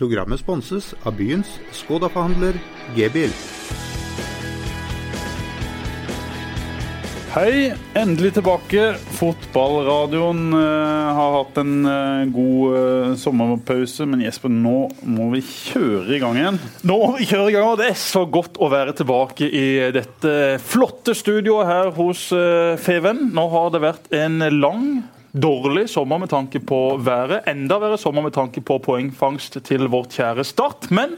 Programmet sponses av byens Skoda-forhandler G-bil. Hei, endelig tilbake. Fotballradioen eh, har hatt en eh, god eh, sommerpause, men Jesper, nå må vi kjøre i gang igjen. Nå må vi kjøre i gang, og Det er så godt å være tilbake i dette flotte studioet her hos eh, Feven. Nå har det vært en lang Dårlig sommer med tanke på været. Enda verre sommer med tanke på poengfangst til vårt kjære Start. Men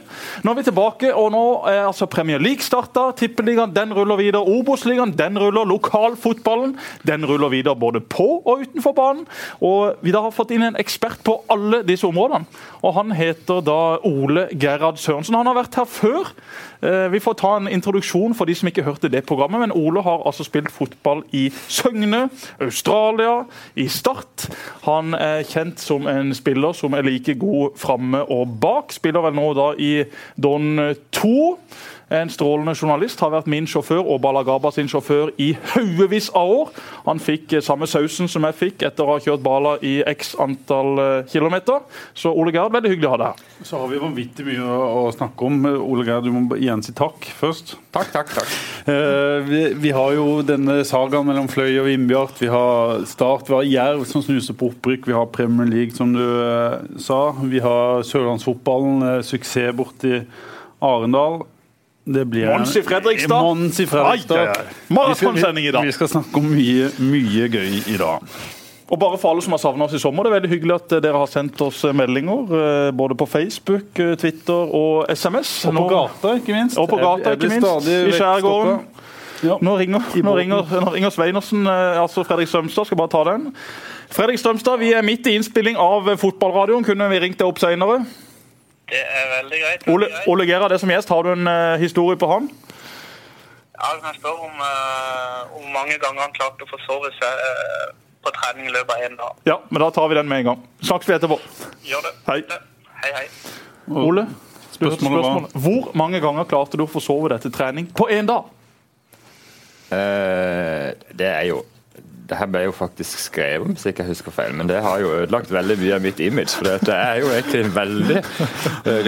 nå er vi tilbake, og nå er altså Premier League starta. Tippeligaen den ruller videre. Obos-ligaen den ruller. Lokalfotballen den ruller videre både på og utenfor banen. Og vi da har fått inn en ekspert på alle disse områdene. Og Han heter da Ole Gerhard Sørensen. Han har vært her før. Eh, vi får ta en introduksjon for de som ikke hørte det programmet. Men Ole har altså spilt fotball i Søgne, Australia, i Start. Han er kjent som en spiller som er like god framme og bak. Spiller vel nå da i Don 2. En strålende journalist. Har vært min sjåfør og Balagaba sin sjåfør i haugevis av år. Han fikk eh, samme sausen som jeg fikk etter å ha kjørt Bala i x antall eh, kilometer. Så Ole Gerd, veldig hyggelig å ha deg her. Så har vi vanvittig mye å, snakke om. Ole Gerd, du må igjen si takk først. Takk, takk, takk. Eh, vi, vi, har jo denne sagaen mellom Fløy og Vindbjart. Vi har Start, vi har Jerv som snuser på opprykk. Vi har Premier League, som du sa. Vi har sørlandsfotballen, suksess borti Arendal. Det blir Mons i Fredrikstad. Mons i Fredrikstad. Maratonsending i dag. Vi skal snakke om mye, mye gøy i dag. Og bare for alle som har savna oss i sommer, det er veldig hyggelig at dere har sendt oss meldinger. eh, Både på Facebook, eh, Twitter og SMS. Og på gata, ikke minst. Og på gata, ikke minst. I skjærgården. Ja. Nå, ringer, nå, ringer, nå ringer Sveinersen, eh, altså Fredrik Strømstad. Skal bare ta den. Fredrik Strømstad, vi er midt i innspilling av fotballradioen. Kunne vi ringt deg opp senere? Det er veldig greit. Ole, Ole Gerhard er som gjest. Har du en uh, historie på han? Ja, kan jeg spørre om uh, mange ganger han klarte å forsove seg uh, på trening i løpet av én dag? Ja, men da tar vi den med en gang. Snakkes vi etterpå. Gjør det. Hei. Hei, hei. Ole, spørsmålet var Hvor mange ganger klarte du å forsove deg til trening på én dag? det er jo det her ble jo faktisk skrevet om, hvis jeg ikke husker feil, men det har jo ødelagt veldig mye av mitt image. For det er jo egentlig en veldig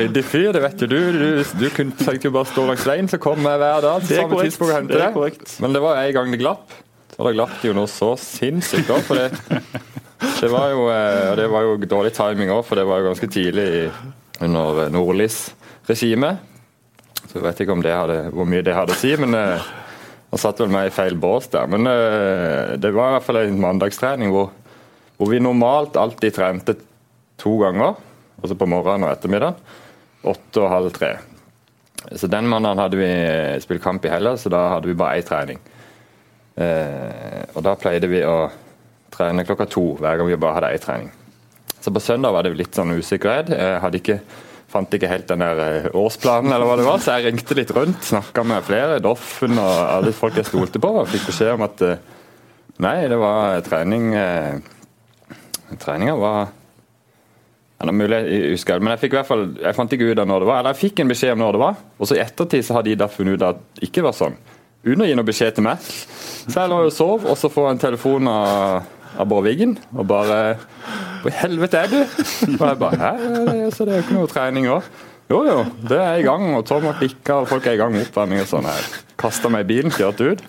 ryddig fyr, det vet jo du. Du, du kunne tenkt jo bare stå langs veien, så kom jeg hver dag til samme tidspunkt og hente deg. Men det var en gang det glapp. Og det glapp jo noe så sinnssykt òg, for det, det var jo det var jo dårlig timing òg, for det var jo ganske tidlig under Nordlys regime. Så jeg vet ikke om det hadde, hvor mye det hadde å si, men han satt vel meg i feil bås der, men uh, det var i hvert fall en mandagstrening hvor, hvor, vi normalt alltid trente to ganger. Altså på morgenen og ettermiddagen. Åtte og halv tre. Så den mandagen hadde vi spilt kamp i Hellas, så da hadde vi bare én trening. Uh, og da pleide vi å trene klokka to hver gang vi bare hadde én trening. Så på søndag var det litt sånn usikkerhet. Jeg hadde ikke fant ikke helt den der eh, årsplanen, eller hva det var, så jeg ringte litt rundt. Snakka med flere, Doffen og alle folk jeg stolte på. og Fikk beskjed om at nei, det var trening Treninga var ja, mulig, jeg husker, men jeg fikk i hvert fall, jeg fant ikke ut av når det var. Eller jeg fikk en beskjed om når det var, og så i ettertid så har de da funnet ut at det ikke var sånn. Uten å gi noe beskjed til meg. Så jeg lå og sov, og så får jeg en telefon av, av Bård Wiggen og bare Hvor i helvete er du? Og jeg bare Hæ? Så det er jo ikke noe trening òg. Jo jo, det er i gang, og Tom har klikka, og folk er i gang med oppvarming og sånn. Jeg kasta meg i bilen, kjørte ut.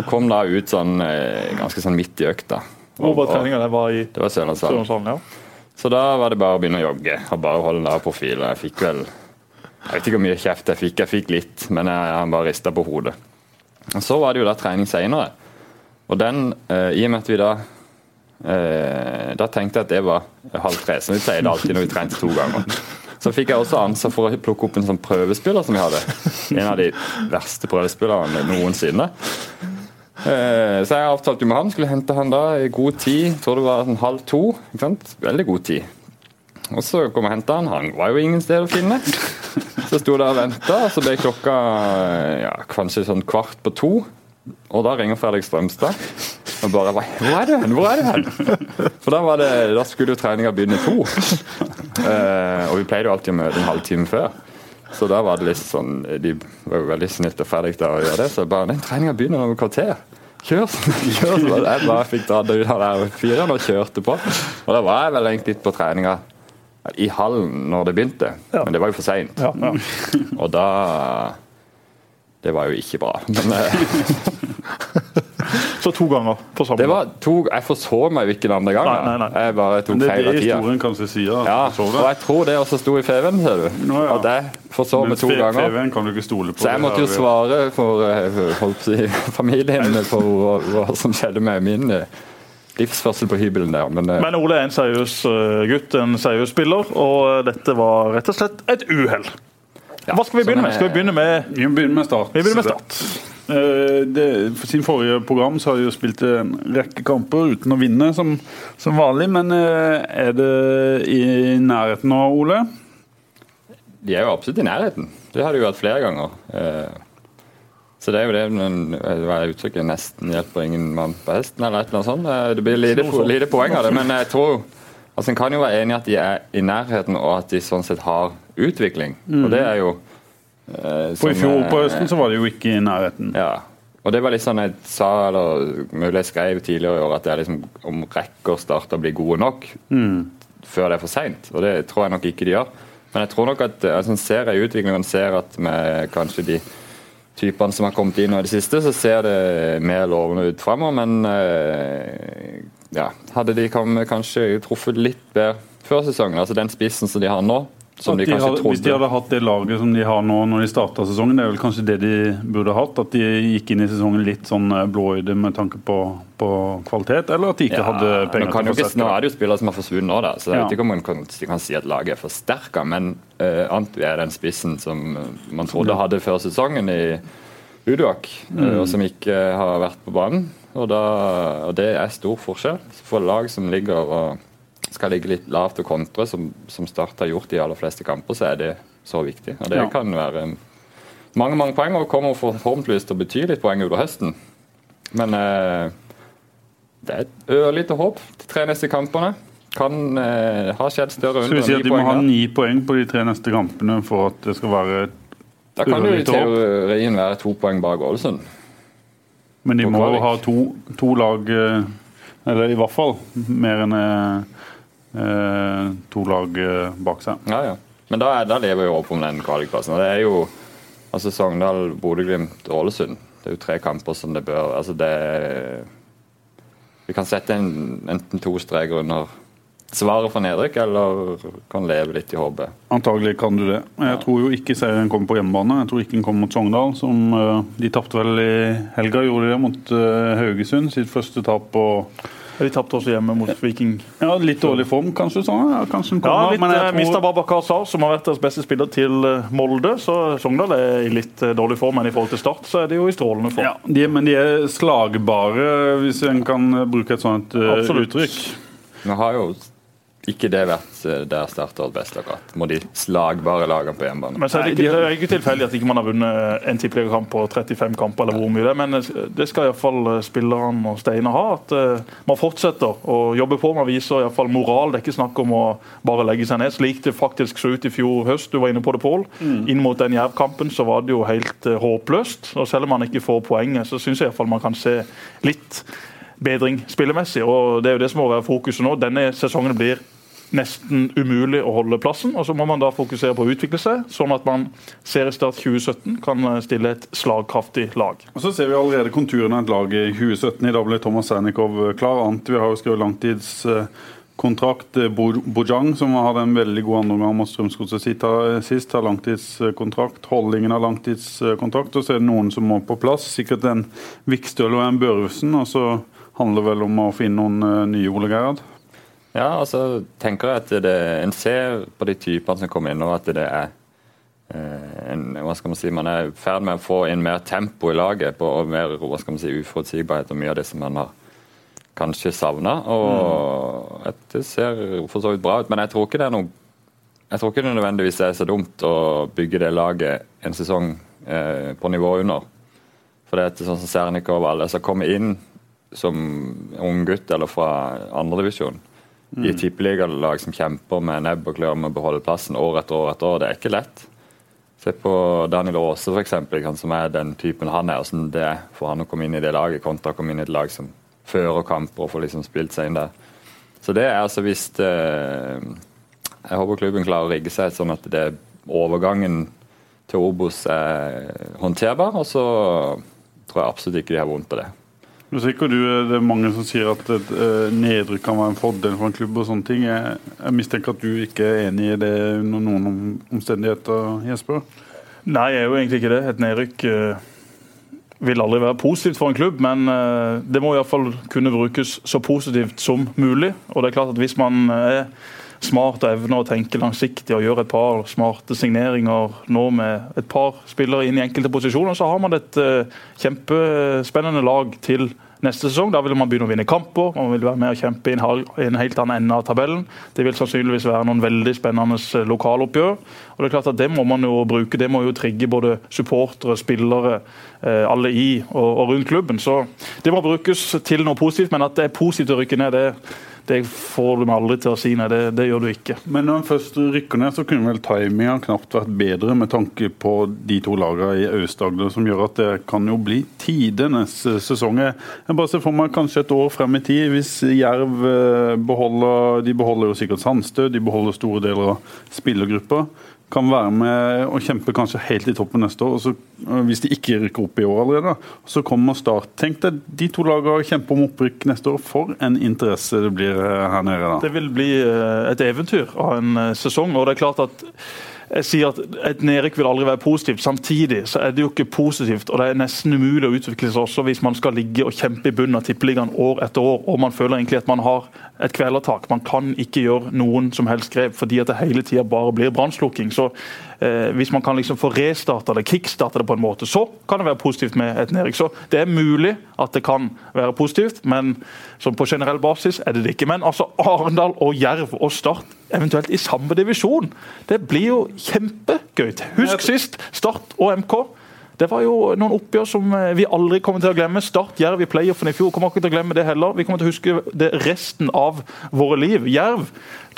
Og kom da ut sånn ganske sånn midt i økta. Hvor var treninga? Det var i Det var Sørlandshallen. Ja. Så da var det bare å begynne å jogge og bare holde lav profil. Jeg fikk vel Jeg vet ikke hvor mye kjeft jeg fikk, jeg fikk litt, men jeg, jeg bare rista på hodet. Og Så var det jo da trening seinere. Og den, eh, i og med at vi da eh, Da tenkte jeg at det var halv tre, som vi sier det alltid når vi trente to ganger. Så fikk jeg også ansvar for å plukke opp en sånn prøvespiller som vi hadde. En av de verste prøvespillerne noensinne. Eh, så jeg avtalte med han, skulle hente han da i god tid. Jeg tror det var sånn halv to. Veldig god tid. Og så kom jeg og henta han. Han var jo ingen sted å finne. Så sto der og venta, og så ble klokka ja, kanskje sånn kvart på to. Og da ringer Fredrik Strømstad og bare Hvor er du hen? Hvor er du hen? For da, var det, da skulle jo treninga begynne to. Eh, og vi pleide jo alltid å møte en halvtime før. Så da var det litt sånn De var jo veldig snilt og Fredrik da å gjøre det. Så bare Den treninga begynner om et kvarter. Kjør! kjør så jeg bare fikk dratt ut av der fyren og kjørte på. Og da var jeg vel egentlig på treninga i hallen når det begynte, men det var jo for seint. Og da Det var jo ikke bra. Men eh, Så to ganger på samme det var to Jeg forså meg jo ikke den andre gangen. Nei, nei, nei. Jeg bare tok Men det er det historien kanskje sier. Ja, og jeg tror det også sto i FV-en, ser du. Nå, ja. At jeg forså meg to to ganger. Feven kan du ikke stole på. Så jeg måtte jo svare for eh, holdt si, familien på hva, hva som skjedde med min eh, livsførsel på hybelen der. Men, Men Ole er en seriøs gutt, en seriøs spiller, og dette var rett og slett et uhell. Hva skal vi begynne med? Skal vi begynne med Vi begynner begynne med start. Vi begynner med start. Eh, Det, for sin forrige program så har de jo spilt en rekke kamper uten å vinne, som, som vanlig. Men eh, er det i nærheten nå, Ole? de er jo absolutt i nærheten. Det har de jo vært flere ganger. Eh, Så det er jo det men, eh, hva er uttrykket 'nesten hjelper ingen mann på hesten', eller et eller annet sånt. Eh, Det blir lite, lite poeng av det, men jeg tror altså En kan jo være enig i at de er i nærheten, og at de sånn sett har utvikling. Og det er jo eh, For i fjor på eh, høsten så var det jo ikke i nærheten. Ja. Og det var litt sånn jeg sa, eller mulig jeg skrev tidligere i år, at det er liksom om rekker starter å bli gode nok før det er for seint. Og det tror jeg nok ikke de gjør. Men jeg tror nok at altså, ser jeg utviklingen, ser at med kanskje de typene som har kommet inn nå i det siste, så ser det mer lovende ut fremover. Men eh, ja, hadde de kanskje truffet litt bedre før sesongen, altså den spissen som de har nå, som de de hadde, hvis de hadde hatt det laget som de har nå når de starta sesongen, det er vel kanskje det de burde hatt? At de gikk inn i sesongen litt sånn eh, blåøyde med tanke på, på kvalitet? Eller at de ikke Ja, hadde penger til å forsterke? nå er det jo spillere som har forsvunnet nå, da, så jeg Ja. vet ikke om man kan, kan si at laget er forsterka. Men uh, Antwi er den spissen som eh, man trodde hadde før sesongen i Uduak, mm. uh, og som ikke har vært på banen. Og, da, og det er stor forskjell. For lag som ligger og skal ligge litt lavt og kontre, som, som Start har gjort i de aller fleste kamper, så er det så viktig. Og det Ja. kan være mange mange poeng, og kommer forhåpentligvis til å bety litt poeng utover høsten. Men eh, det er et ørlite håp de tre neste kampene. Kan eh, ha skjedd større Skal vi under si at de må ha ni poeng på de tre neste kampene for at det skal være et Da kan jo i teorien være to poeng bak Ålesund. Men de må jo ha to, to lag eh, Eller i hvert fall mer enn eh, eh, to lag eh, bak seg. Ja, ja. Men da, da lever jo opp om den kvalikplassen. Og det er jo altså Sogndal, Bodø-Glimt, Ålesund. Det er jo tre kamper som det bør altså det Vi kan sette en, enten to streker under svaret for nedrykk, eller kan leve litt i håpet. Antagelig kan du det. Jeg tror jo ikke serien kommer på hjemmebane. Jeg tror ikke den kommer mot Sogndal. som eh, De tapte vel i helga, gjorde de det, mot eh, Haugesund. Sitt første tap på De tapte også hjemme mot Viking. ja, litt dårlig form, kanskje. sånn. Ja, kanskje Ja, litt men jeg mista tror, Babakar Sar, som har vært deres beste spiller, til eh, Molde. Så Sogndal er i litt eh, dårlig form, men i forhold til Start så er de jo i strålende form. ja, de, Men de er slagbare, hvis en kan bruke et sånt eh, Absolutt. uttrykk. Vi har jo ikke det vært eh, der Start har best, akkurat. Må de slagbare lagene på hjemmebane. Men så er det, ikke, det er ikke tilfeldig at ikke man har vunnet en tippeligakamp på 35 kamper, eller hvor mye det er. Men eh, det skal iallfall spillerne og Steinar ha. At eh, man fortsetter å jobbe på. Man viser iallfall moral. Det er ikke snakk om å bare legge seg ned, slik det faktisk så ut i fjor høst. Du var inne på det, Pål. Inn mot den Jerv-kampen så var det jo helt eh, håpløst. Og selv om man ikke får poenget, så syns jeg iallfall man kan se litt bedring spillemessig. Og det er jo det som må være fokuset nå. Denne sesongen blir nesten umulig å holde plassen. og Så må man da fokusere på å utvikle seg, sånn at man seriestart 2017 kan eh, stille et slagkraftig lag. Og Så ser vi allerede konturene av et lag i 2017. I dag ble Thomas Sernikov klar. Antvi har jo skrevet langtidskontrakt. Bo- Bojang, som hadde en veldig god andreomgang mot Strømsgodset sist, har langtidskontrakt. Holdingen har langtidskontrakt. Og så er det noen som må på plass. Sikkert en Vikstøl og en Børvesen. Og så handler det vel om å finne noen eh, nye Ole Gerhard. Ja, altså tenker jeg at det, en ser på de typene som kommer inn nå, at det er eh, en, hva skal man si, man er i ferd med å få inn mer tempo i laget på, og mer hva skal man si, uforutsigbarhet og mye av det som man har kanskje savna. At det ser for så vidt bra ut, men jeg tror ikke det er noe jeg tror ikke det nødvendigvis er så dumt å bygge det laget en sesong eh, på nivå under. For det er sånn som Sernikov og alle som kommer inn som ung gutt eller fra andredivisjon i et tippeligalag som kjemper med nebb og klør med å beholde plassen år etter år etter år. Det er ikke lett. Se på Daniel Aase, han som er den typen han er. Hvordan det er for han å komme inn i det laget, kontra å komme inn i et lag som fører kamper og får liksom spilt seg inn der. Så det er altså hvis eh, Jeg håper klubben klarer å rigge seg sånn at det overgangen til Obos er håndterbar. Og så tror jeg absolutt ikke de har vondt av det. Du sikker du, Det er mange som sier at et uh, nedrykk kan være en fordel for en klubb. og sånne ting. Jeg, jeg, mistenker at du ikke er enig i det under noen omstendigheter, Jesper? Nei, jeg er jo egentlig ikke det. Et nedrykk uh, vil aldri være positivt for en klubb, men det må iallfall kunne brukes så positivt som mulig. Og det er klart at Hvis man er smart og evner å tenke langsiktig og gjøre et par smarte signeringer nå med et par spillere inn i enkelte posisjoner, så har man et kjempespennende lag til neste sesong. Da vil man begynne å vinne kamper, man vil være med og kjempe i en helt annen ende av tabellen. Det vil sannsynligvis være noen veldig spennende eh, lokaloppgjør. Og Det er klart at det må man jo bruke. Det må jo trigge både supportere, spillere, eh, alle i og rundt klubben. Så det må brukes til noe positivt, men at det er positivt å rykke ned, det det får meg aldri til å si, nei. Det, det, gjør du ikke. Men når en først rykker ned, så kunne vel timinga knapt vært bedre med tanke på de to lagene i Aust-Agder, som gjør at det kan jo bli tidenes sesong. Jeg bare ser for meg kanskje et år frem i tid, hvis Jerv eh, beholder De beholder jo sikkert Sandstø, de beholder store deler av spillergruppa kan være med og kjempe kanskje helt i toppen neste år. så, Hvis de ikke rykker opp i år allerede, så kommer Start. Tenk deg de to lagene kjemper om opprykk neste år. For en interesse det blir eh, her nede. da. Det vil bli eh, et eventyr av en eh, sesong. og det er klart at jeg sier at Et nedrykk vil aldri være positivt. Samtidig så er det jo ikke positivt, og det er nesten umulig å utvikle seg også hvis man skal ligge og kjempe i bunnen av tippeligaen år etter år, og man føler egentlig at man har et kvelertak. Man kan ikke gjøre noen som helst grep fordi at det hele tida bare blir brannslukking. Så hvis man kan liksom få restarta det, kickstarta det på en måte, så kan det være positivt med et nedrykk. Så det er mulig at det kan være positivt, men som på generell basis er det det ikke. Men altså Arendal og Jerv og Start eventuelt i samme divisjon, det blir jo kjempegøy. Husk sist Start og MK. Det var jo noen oppgjør som eh, vi aldri kommer til å glemme. Start Jerv i playoffen i fjor. kommer ikke til å glemme det heller. Vi kommer til å huske det resten av våre liv. Jerv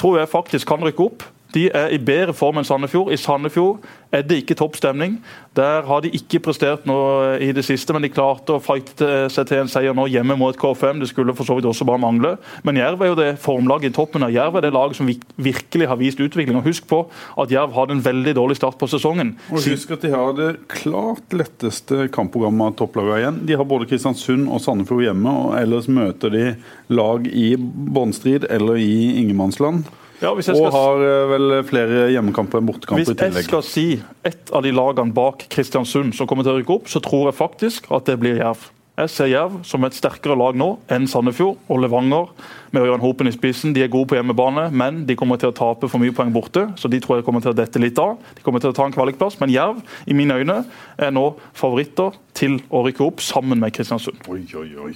tror jeg faktisk kan rykke opp. De er i bedre form enn Sandefjord. I Sandefjord er det ikke toppstemning. Der har de ikke prestert noe i det siste, men de klarte å fighte seg til en seier nå hjemme mot KFM. Det skulle for så vidt også bare mangle. Men Jerv er jo det formlaget i toppen av Jerv er det laget som virkelig har vist utvikling. Og Husk på at Jerv hadde en veldig dårlig start på sesongen. Og Husk at de har det klart letteste kampprogrammet av topplagene igjen. De har både Kristiansund og Sandefjord hjemme, og ellers møter de lag i båndstrid eller i ingenmannsland. Ja, og skal... har eh, vel flere hjemmekamper enn bortekamper i tillegg. Hvis jeg skal si et av de lagene bak Kristiansund som kommer til å rykke opp, så tror jeg faktisk at det blir Jerv. Jeg ser Jerv som et sterkere lag nå enn Sandefjord og Levanger. med Ørjan Hopen i spissen. De er gode på hjemmebane, men de kommer til å tape for mye poeng borte. Så de tror jeg kommer til å dette litt av. De kommer til å ta en kvalikplass, men Jerv i mine øyne er nå favoritter til å rykke opp sammen med Kristiansund. Oi, oi, oi.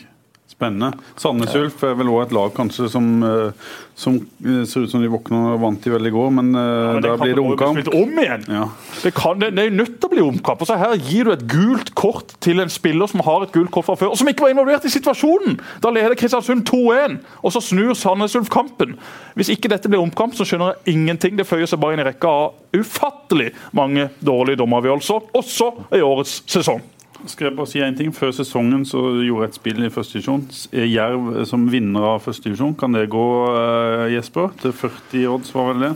Spennende. Sandnes Ulf er vel òg et lag kanskje som, eh, som, eh, ser ut som de våkna og vant i veldig går, men, eh, ja, men da blir det omkamp. Om. Ja. Det, kan, det, det, er nødt til å bli omkamp. og så Her gir du et gult kort til en spiller som har et gult kort fra før, og som ikke var involvert i situasjonen! Da leder Kristiansund 2-1, og så snur Sandnes Ulf kampen. Hvis ikke dette blir omkamp, så skjønner jeg ingenting. Det føyer seg bare inn i rekka av ufattelig mange dårlige dommeravgjørelser, også i årets sesong. Skal jeg bare si en ting? Før sesongen så gjorde jeg et spill i første divisjon. Jerv som vinner av første divisjon, kan det gå, eh, Jesper? Til 40 odds, var vel det?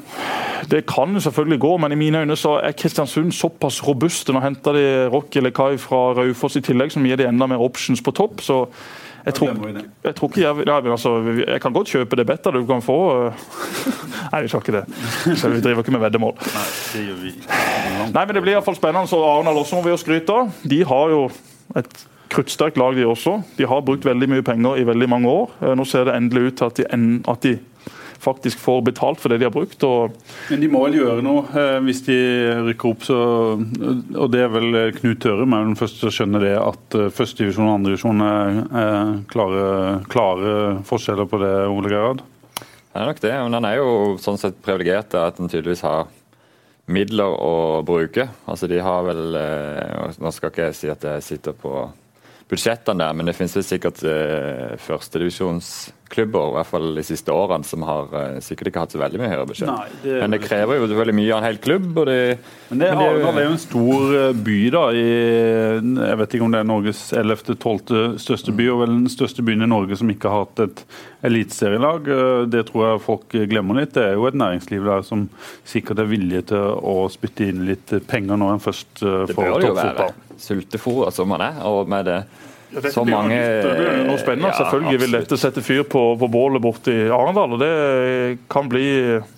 Det kan selvfølgelig gå, men i mine øyne så er Kristiansund såpass robuste. Nå henter de Rocky Lekai fra Raufoss i tillegg, som gir de enda mer options på topp. så jeg tror, jeg tror, ikke jeg, ja, altså, jeg kan godt kjøpe det bedre du kan få. Nei, vi skal ikke det. Så vi driver ikke med veddemål. Nei, det gjør vi. Nei, men Det blir iallfall spennende. Så Arendal også må vi jo skryte av. De har jo et kruttsterkt lag, de også. De har brukt veldig mye penger i veldig mange år. Eh, nå ser det endelig ut til at de, at de faktisk får betalt for det de har brukt. Men de må vel gjøre noe eh, hvis de rykker opp, så, og det er vel Knut Tørum men den første til å skjønne det, at førstedivisjon og andredivisjon er, er klare, klare, forskjeller på det, Ole Gerhard? Det er nok det, men han er jo sånn sett privilegert at han tydeligvis har midler å bruke. Altså De har vel eh, Nå skal ikke jeg si at jeg sitter på budsjettene der, men det finnes vel sikkert uh, førstedivisjonsklubber, i hvert fall de siste årene, som har uh, sikkert ikke hatt så veldig mye høyere budsjett. Nei, det men det krever jo veldig mye av en hel klubb. det, men det, men det- er jo en stor eh, by, da. I, jeg vet ikke om det er Norges 11.-12. største by, og vel den største byen i Norge som ikke har hatt et eliteserielag. Eh, Det tror jeg folk glemmer litt. Det er jo et næringsliv der som sikkert er villige til å spytte inn litt penger når en først eh, får toppfotball. Sultefòra som man er. og med det Ja, dette så mange blir jo noe spennende. Ja, Selvfølgelig vil dette sette fyr på, på bålet borte i Arendal. og Det kan bli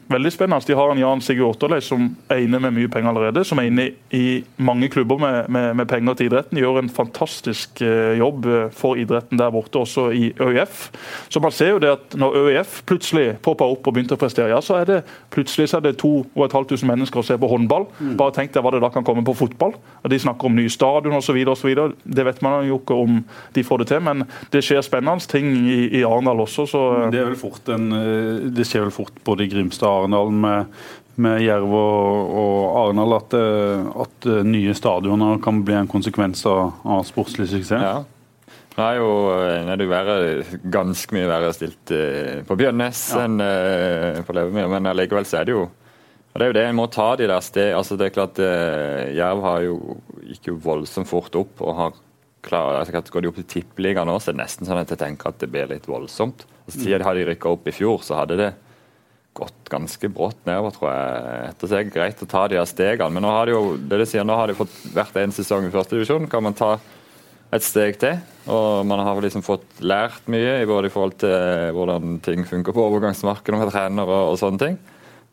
veldig spennende. De har en Jan Sigurd Otterlei som er inne med mye penger allerede. Som er inne i mange klubber med, med, med penger til idretten. De Gjør en fantastisk eh, jobb eh, for idretten der borte, også i ØIF. Så man ser jo det at når ØIF plutselig popper opp og begynte å prestere, ja, så er det plutselig så er det 2500 mennesker å se på håndball. Bare tenk deg hva det da kan komme på fotball. De snakker om nye stadion osv. Det vet man jo ikke om de får det til, men det skjer spennende ting i, i Arendal også. så... Det, er vel fort en, eh, det skjer vel fort både i Grimstad og Arendal med, med Jerv og, og Arendal at, eh, at eh, nye stadioner kan bli en konsekvens av, av sportslig suksess. Ja. Er jo nå er det jo verre, ganske mye verre stilt eh, på Bjørnnes Ja. enn eh, på Levermyr, men allikevel så er det jo og Det er jo det en må ta de der sted, altså det er klart eh, Jerv har jo gikk jo voldsomt fort opp og har klar, altså, Går de opp til tippeligaen nå, så er det nesten sånn at jeg tenker at det blir litt voldsomt. Altså, Siden hadde de rykka opp i fjor, så hadde det gått ganske brått nedover, tror jeg. Etter seg greit å ta de her stegene, men nå har de jo det de sier, nå har de fått hvert en sesong i første divisjon. Kan man ta et steg til. Og man har liksom fått lært mye i både i forhold til eh, hvordan ting funker på overgangsmarkedet med trenere og, og sånne ting.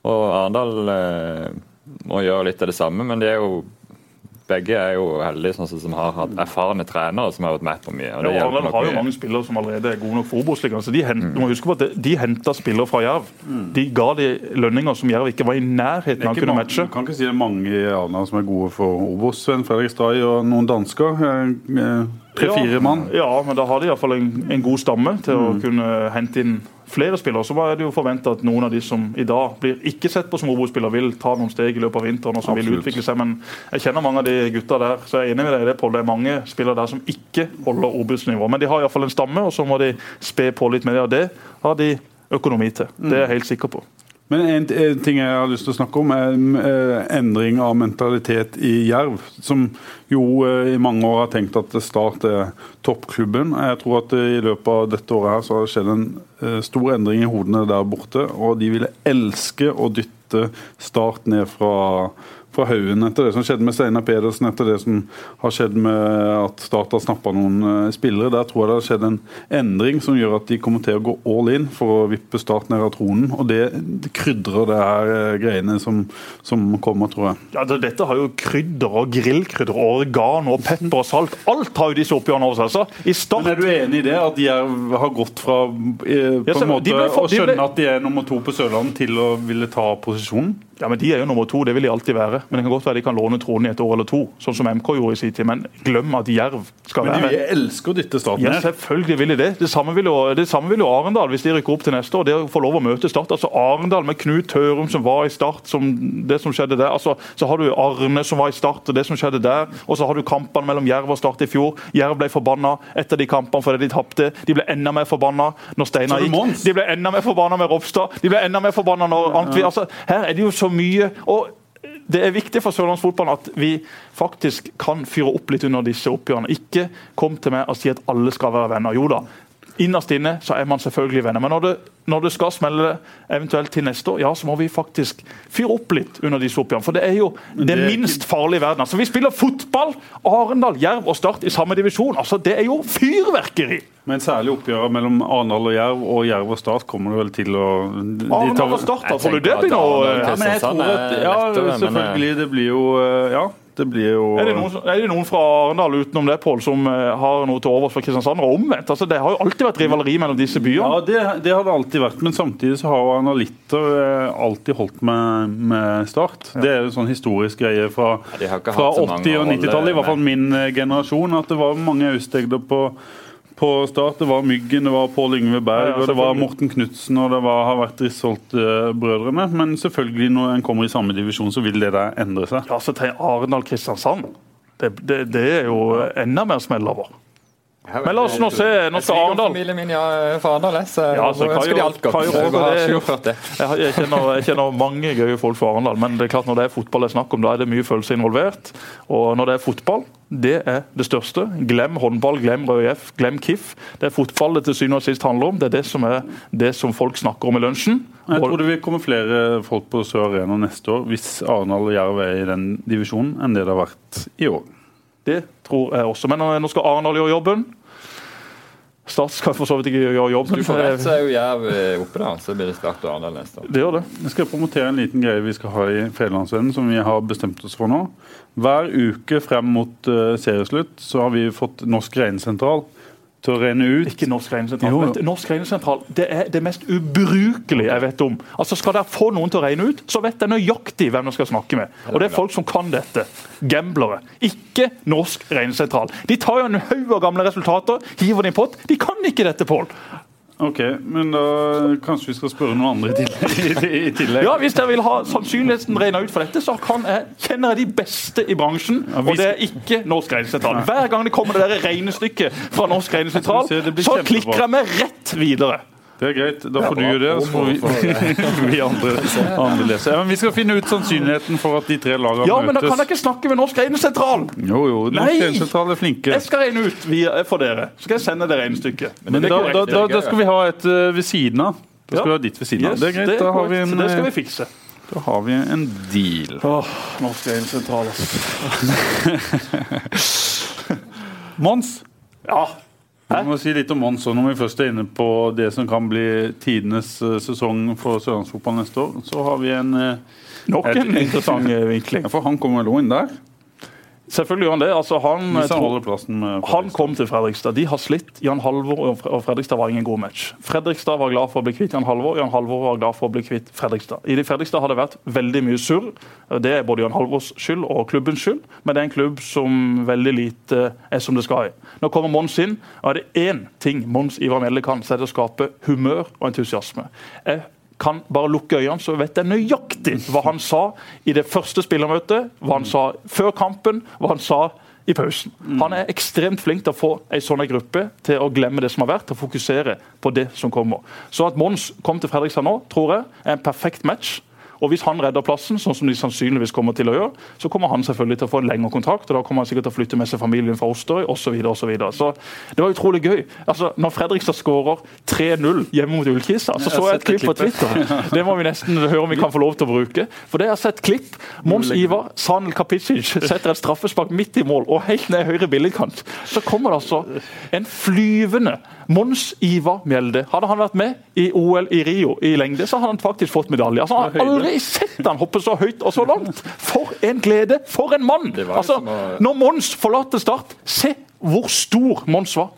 Og Arendal eh, må gjøre litt av det samme, men de er jo begge er jo heldige sånn som har hatt erfarne trenere som har vært med på mye. og det Ja, Arendal har jo mange spillere som allerede er gode nok for Obos-ligaen. så De, hent, Mm. du må huske på at de, de henta spillere fra Jerv. De ga de lønninger som Jerv ikke var i nærheten av å kunne matche. du kan ikke si det er mange i Arendal som er gode for Obos. Sven Fredrik Stray og noen dansker. eh, Tre-fire mann. Ja, men da har de iallfall en, en god stamme til Mm. å kunne hente inn flere spillere. Så er det jo forventa at noen av de som i dag blir ikke sett på som Obos-spillere, vil ta noen steg i løpet av vinteren og som vil utvikle seg. Men jeg kjenner mange av de gutta der, så jeg er enig med deg i det, Pål. Det er mange spillere der som ikke holder Obos-nivå. Men de har iallfall en stamme, og så må de spe på litt med det. Og det har de økonomi til. Det er jeg helt sikker på. Men en, en ting jeg har lyst til å snakke om, er eh, endring av mentalitet i Jerv. Som jo eh, i mange år har tenkt at Start er toppklubben. Jeg tror at eh, i løpet av dette året her så har det skjedd en stor endring i hodene der borte. Og de ville elske å dytte Start ned fra, fra haugen etter det som skjedde med Steinar Pedersen, etter det som har skjedd med at Start har snappa noen eh, spillere. Der tror jeg det har skjedd en endring som gjør at de kommer til å gå all in for å vippe Start ned av tronen. Og det, det krydrer det her eh, greiene som, som kommer, tror jeg. Ja, det, Dette har jo krydder og grillkrydder og organ og pepper og salt. Alt har jo disse oppgjørene over seg. Altså. Men Er du enig i det, at Jerv har gått fra eh, på Ja, så en måte for- å skjønne ble- at de er nummer to på Sørlandet, til å ville ta posisjonen? Ja, men De er jo nummer to, det vil de alltid være. Men det kan godt være de kan låne tronen i et år eller to, sånn som MK gjorde i sin tid. Men glem at Jerv skal Men være de elsker dette dytte Start Ja, selvfølgelig vil de det. Det samme vil, jo, det samme vil jo Arendal hvis de rykker opp til neste år. Det å få lov å møte Start. altså Arendal med Knut Tørum som var i Start, som det som skjedde der. altså Så har du Arne som var i Start, og det som skjedde der. Og så har du kampene mellom Jerv og Start i fjor. Jerv ble forbanna etter de kampene fordi de tapte. De ble enda mer forbanna når Steinar gikk. De ble enda mer forbanna med Ropstad. De ble enda mer forbanna når Antvi altså, Her er det jo så mye. og det er viktig for sørlandsfotballen at vi faktisk kan fyre opp litt under disse oppgjørene. Ikke kom til meg og si at alle skal være venner. Jo da, innerst inne så er man selvfølgelig venner. Men når det, når det skal smelle eventuelt til neste år, ja, så må vi faktisk fyre opp litt under disse oppgjørene. For det er jo det, det er ikke- minst farlige i verden. Altså, Vi spiller fotball! Arendal, Jerv og Start i samme divisjon. Altså, Det er jo fyrverkeri! Men særlig oppgjøret mellom Arendal og Jerv, og Jerv og Start kommer det vel til å de tar- Arendal og Start, da, tror du det blir noe Ja, men jeg tror at Ja, selvfølgelig. Det blir jo eh, Ja, det blir jo Er det, noen, er det noen fra Arendal utenom det, Pål, som eh, har noe til overs for Kristiansand? Og omvendt? Altså, det har jo alltid vært rivaleri mellom disse byene. Ja, det, det har det alltid vært, men samtidig så har analitter eh, alltid holdt med, med Start. Det er jo en sånn historisk greie fra, ja, fra hatt så mange 80- og 90-tallet, i hvert fall min eh, generasjon, at det var mange austegder på på Start. Det var Myggen, det var Pål Yngve Berg, Ja, ja, og det var. Morten Knutsen og det var, har vært Risholt-brødrene. Men selvfølgelig, når en kommer i samme divisjon, så vil det der endre seg. Ja, så trenger Arendal Kristiansand. Det, det, det er jo enda mer smell over. Men la oss nå se. Nå skal Arendal Familien min er fra Arendal, så Ja, altså, Kai de alt godt. Jeg det- Jeg, jeg, kjenner, jeg kjenner mange gøye folk fra Arendal, men det er klart når det er fotball det er snakk om, da er det mye følelser involvert. Og når det er fotball, det er det største. Glem håndball, glem Rød glem KIF. Det er fotball det til syvende og sist handler om. Det er det som er det som folk snakker om i lunsjen. Jeg tror det vil komme flere folk på Sør Arena neste år hvis Arendal og Jerv er i den divisjonen, enn det det har vært i år. Det tror jeg også. Men nå nå skal Arendal gjøre jobben. Start skal for så vidt ikke gjøre jobben. Du får rett, så er jo Jerv eh, oppe, da. Så blir det Start og Arendal neste år. Det gjør det. Jeg skal promotere en liten greie vi skal ha i Federlandsvennen, som vi har bestemt oss for nå. Hver uke frem mot eh, serieslutt så har vi fått Norsk regnesentral til å regne ut Ikke Norsk regnesentral. Jo. jo. Norsk regnesentral det er det mest ubrukelige jeg vet om. Altså Skal dere få noen til å regne ut, så vet dere nøyaktig hvem dere skal snakke med. Og det er folk som kan dette. Gamblere. Ikke Norsk regnesentral. De tar jo en haug av gamle resultater, hiver det i pott. De kan ikke dette, Pål. Ok, men da kanskje vi skal spørre noen andre i tillegg. i tillegg. Ja, hvis dere vil ha sannsynligheten regna ut for dette, så kan jeg, kjenner jeg de beste i bransjen. Ja, vi Og det er ikke Norsk regnesentral. Hver gang det kommer det der regnestykket fra Norsk blir så klikker jeg meg rett videre. Det er greit, da får du gjøre det, så får vi, vi andre, andre lese. Ja, men vi skal finne ut sannsynligheten for at de tre lagene Ja, men da kan jeg ikke snakke med Norsk regnesentral! Jo, jo, Norsk regnesentral er flinke. Jeg skal regne ut via, for dere. Så skal jeg sende det regnestykket. Men det da, er da, da, da skal vi ha et uh, ved siden av. Da skal Ja. vi ha ditt ved siden av. Yes, Det er greit, da har vi en, det skal eh, vi fikse. da har vi en deal. Åh, Norsk regnesentral, altså. Mons, Ja. Vi må si litt om Mons når vi først er inne på det som kan bli tidenes eh, sesong for sørlandsfotball neste år. Så har vi en eh, Nok en interessant eh, vinkling. ja, For han kommer vel inn der? Selvfølgelig gjør han det. Altså, han, han med Han kom til Fredrikstad. De har slitt. Jan Halvor og Fredrikstad var ingen god match. Fredrikstad var glad for å bli kvitt Jan Halvor. Jan Halvor var glad for å bli kvitt Fredrikstad. I de Fredrikstad har det vært veldig mye surr. Det er både Jan Halvors skyld og klubbens skyld, men det er en klubb som veldig lite er som det skal i. Nå kommer Mons inn, og er det én ting Mons Ivar Melle kan, så er det å skape humør og entusiasme. Jeg kan bare lukke øynene, så vet jeg nøyaktig hva han sa i det første spillermøtet, hva han sa før kampen, hva han sa i pausen. Han er ekstremt flink til å få en sånn gruppe til å glemme det som har vært, og fokusere på det som kommer. Så at Mons kom til Fredrikstad nå, tror jeg er en perfekt match. Og Hvis han redder plassen, sånn som de sannsynligvis kommer til å gjøre, så kommer han selvfølgelig til å få en lengre kontrakt, og da kommer han sikkert til å flytte med seg familien fra Osterøy osv. Så, videre, og så, videre. så det var utrolig gøy. Altså, Når Fredrikstad skårer 3-0 hjemme mot Ullkisa, så så jeg et klipp på Twitter. Det må vi nesten høre om vi kan få lov til å bruke. For det jeg har sett klipp. Mons Ivar Sanel Kapicic setter et straffespark midt i mål, og helt ned høyre billedkant. Så kommer det altså en flyvende Mons Ivar Mjelde. Hadde han vært med i OL i Rio i lengde, så hadde han faktisk fått medalje. Altså, han har aldri sett han hoppe så høyt og så langt. For en glede! For en mann! Altså, når Mons forlater Start, se hvor stor Mons var.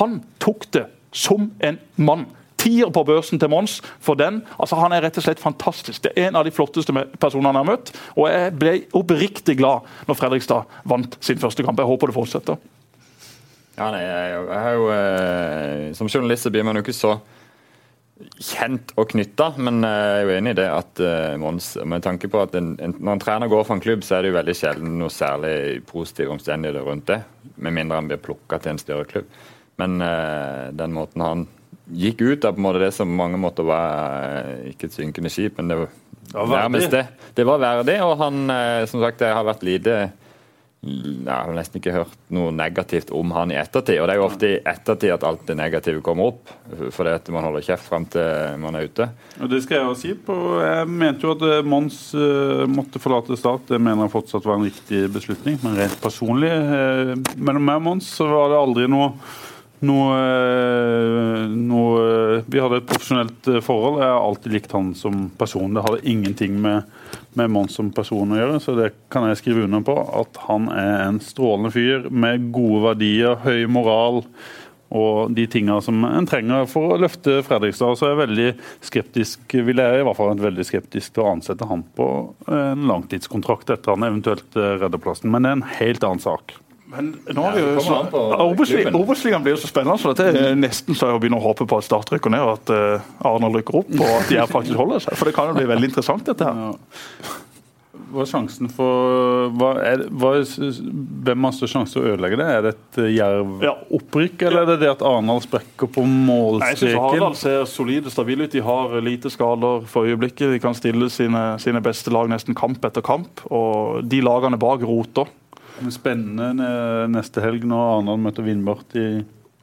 Han tok det som en mann. Tier på børsen til Mons for den. altså Han er rett og slett fantastisk. Det er en av de flotteste personene han har møtt. Og jeg ble oppriktig glad når Fredrikstad vant sin første kamp. Jeg håper det fortsetter. Ja, nei, jeg, jeg har jo, eh, Som journalist blir man jo ikke så kjent og knytta, men jeg er jo enig i det at eh, Mons Med tanke på at en, en, når en trener går for en klubb, så er det jo veldig sjelden noe særlig positive omstendigheter rundt det. Med mindre han blir plukka til en større klubb. Men uh, den måten han gikk ut av, på en måte det som mange måter var eh, ikke et synkende skip, men det var var verdig. det. Det var verdig, og han, uh, som sagt, det har vært lite jeg har nesten ikke hørt noe negativt om han i ettertid. Og det er jo ofte i ettertid at alt det negative kommer opp, fordi at man holder kjeft frem til man er ute. Og Det skal jeg jo si. på. Jeg mente jo at eh, Mons eh, måtte forlate Start. Det mener jeg fortsatt var en riktig beslutning. Men rent personlig, eh, mellom meg og Mons, så var det aldri noe noe, eh, noe Vi hadde et profesjonelt eh, forhold. Jeg har alltid likt han som person. Det hadde ingenting med, med Mons som person å gjøre, så det kan jeg skrive under på. At han er en strålende fyr med gode verdier, høy moral og de tinga som en trenger for å løfte Fredrikstad. Så er jeg veldig skeptisk, vil jeg i hvert fall veldig skeptisk til å ansette han på en langtidskontrakt etter han eventuelt eh, redder plassen. Men det er en helt annen sak. Men nå har vi jo så. Obos-ligaen blir jo så spennende, så dette er nesten så jeg begynner å håpe på at Start rykker ned, og at uh, Arendal rykker opp, og at de her faktisk holder seg. For det kan jo bli veldig interessant, dette her. hva er sjansen for hva er, hva er, Hvem har størst sjanse til å ødelegge det? Er det et Jerv-opprykk, eller er det det at Arendal sprekker på målstreken? Arendal ser solide stabile ut. De har lite skader for øyeblikket. De kan stille sine, sine beste lag nesten kamp etter kamp. Og de lagene bak roter. Spennende neste helg når Arendal møter Vindbart i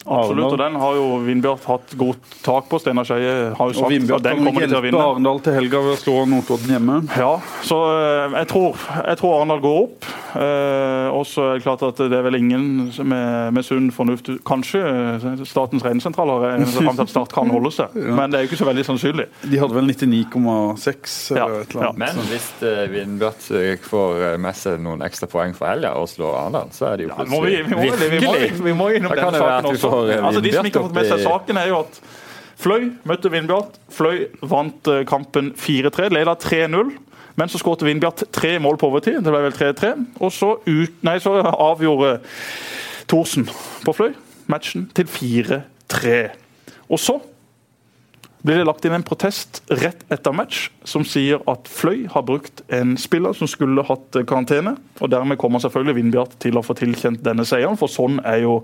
Absolutt, og den har jo Vindbjart hatt godt tak på. Steinar Skeie har jo sagt at den kommer de til å vinne. Arendal til helga ved å slå Notodden hjemme. Ja, så eh, jeg tror, jeg tror Arendal går opp. Eh, og så er det klart at det er vel ingen med, med sunn fornuft Kanskje eh, Statens regnesentral har regnet fram til at Start kan holde seg, ja. men det er jo ikke så veldig sannsynlig. De hadde vel 99,6 ja. ja. Men hvis uh, Vindbjart får med seg noen ekstra poeng for helga og slår Arendal, så er det jo plutselig ja, vi, må, vi, må, vi, må, vi må innom den saken også altså, De som ikke har fått med seg saken, er jo at Fløy møtte Vindbjart. Fløy vant eh, kampen 4-3, leda 3-0. Men så skåret Vindbjart tre mål på overtid. Det ble vel 3-3. Og så, ut, nei, så avgjorde Thorsen på Fløy matchen til 4-3. Og så blir det lagt inn en protest rett etter match som sier at Fløy har brukt en spiller som skulle hatt karantene. og Dermed kommer selvfølgelig Vindbjart til å få tilkjent denne seieren, for sånn er jo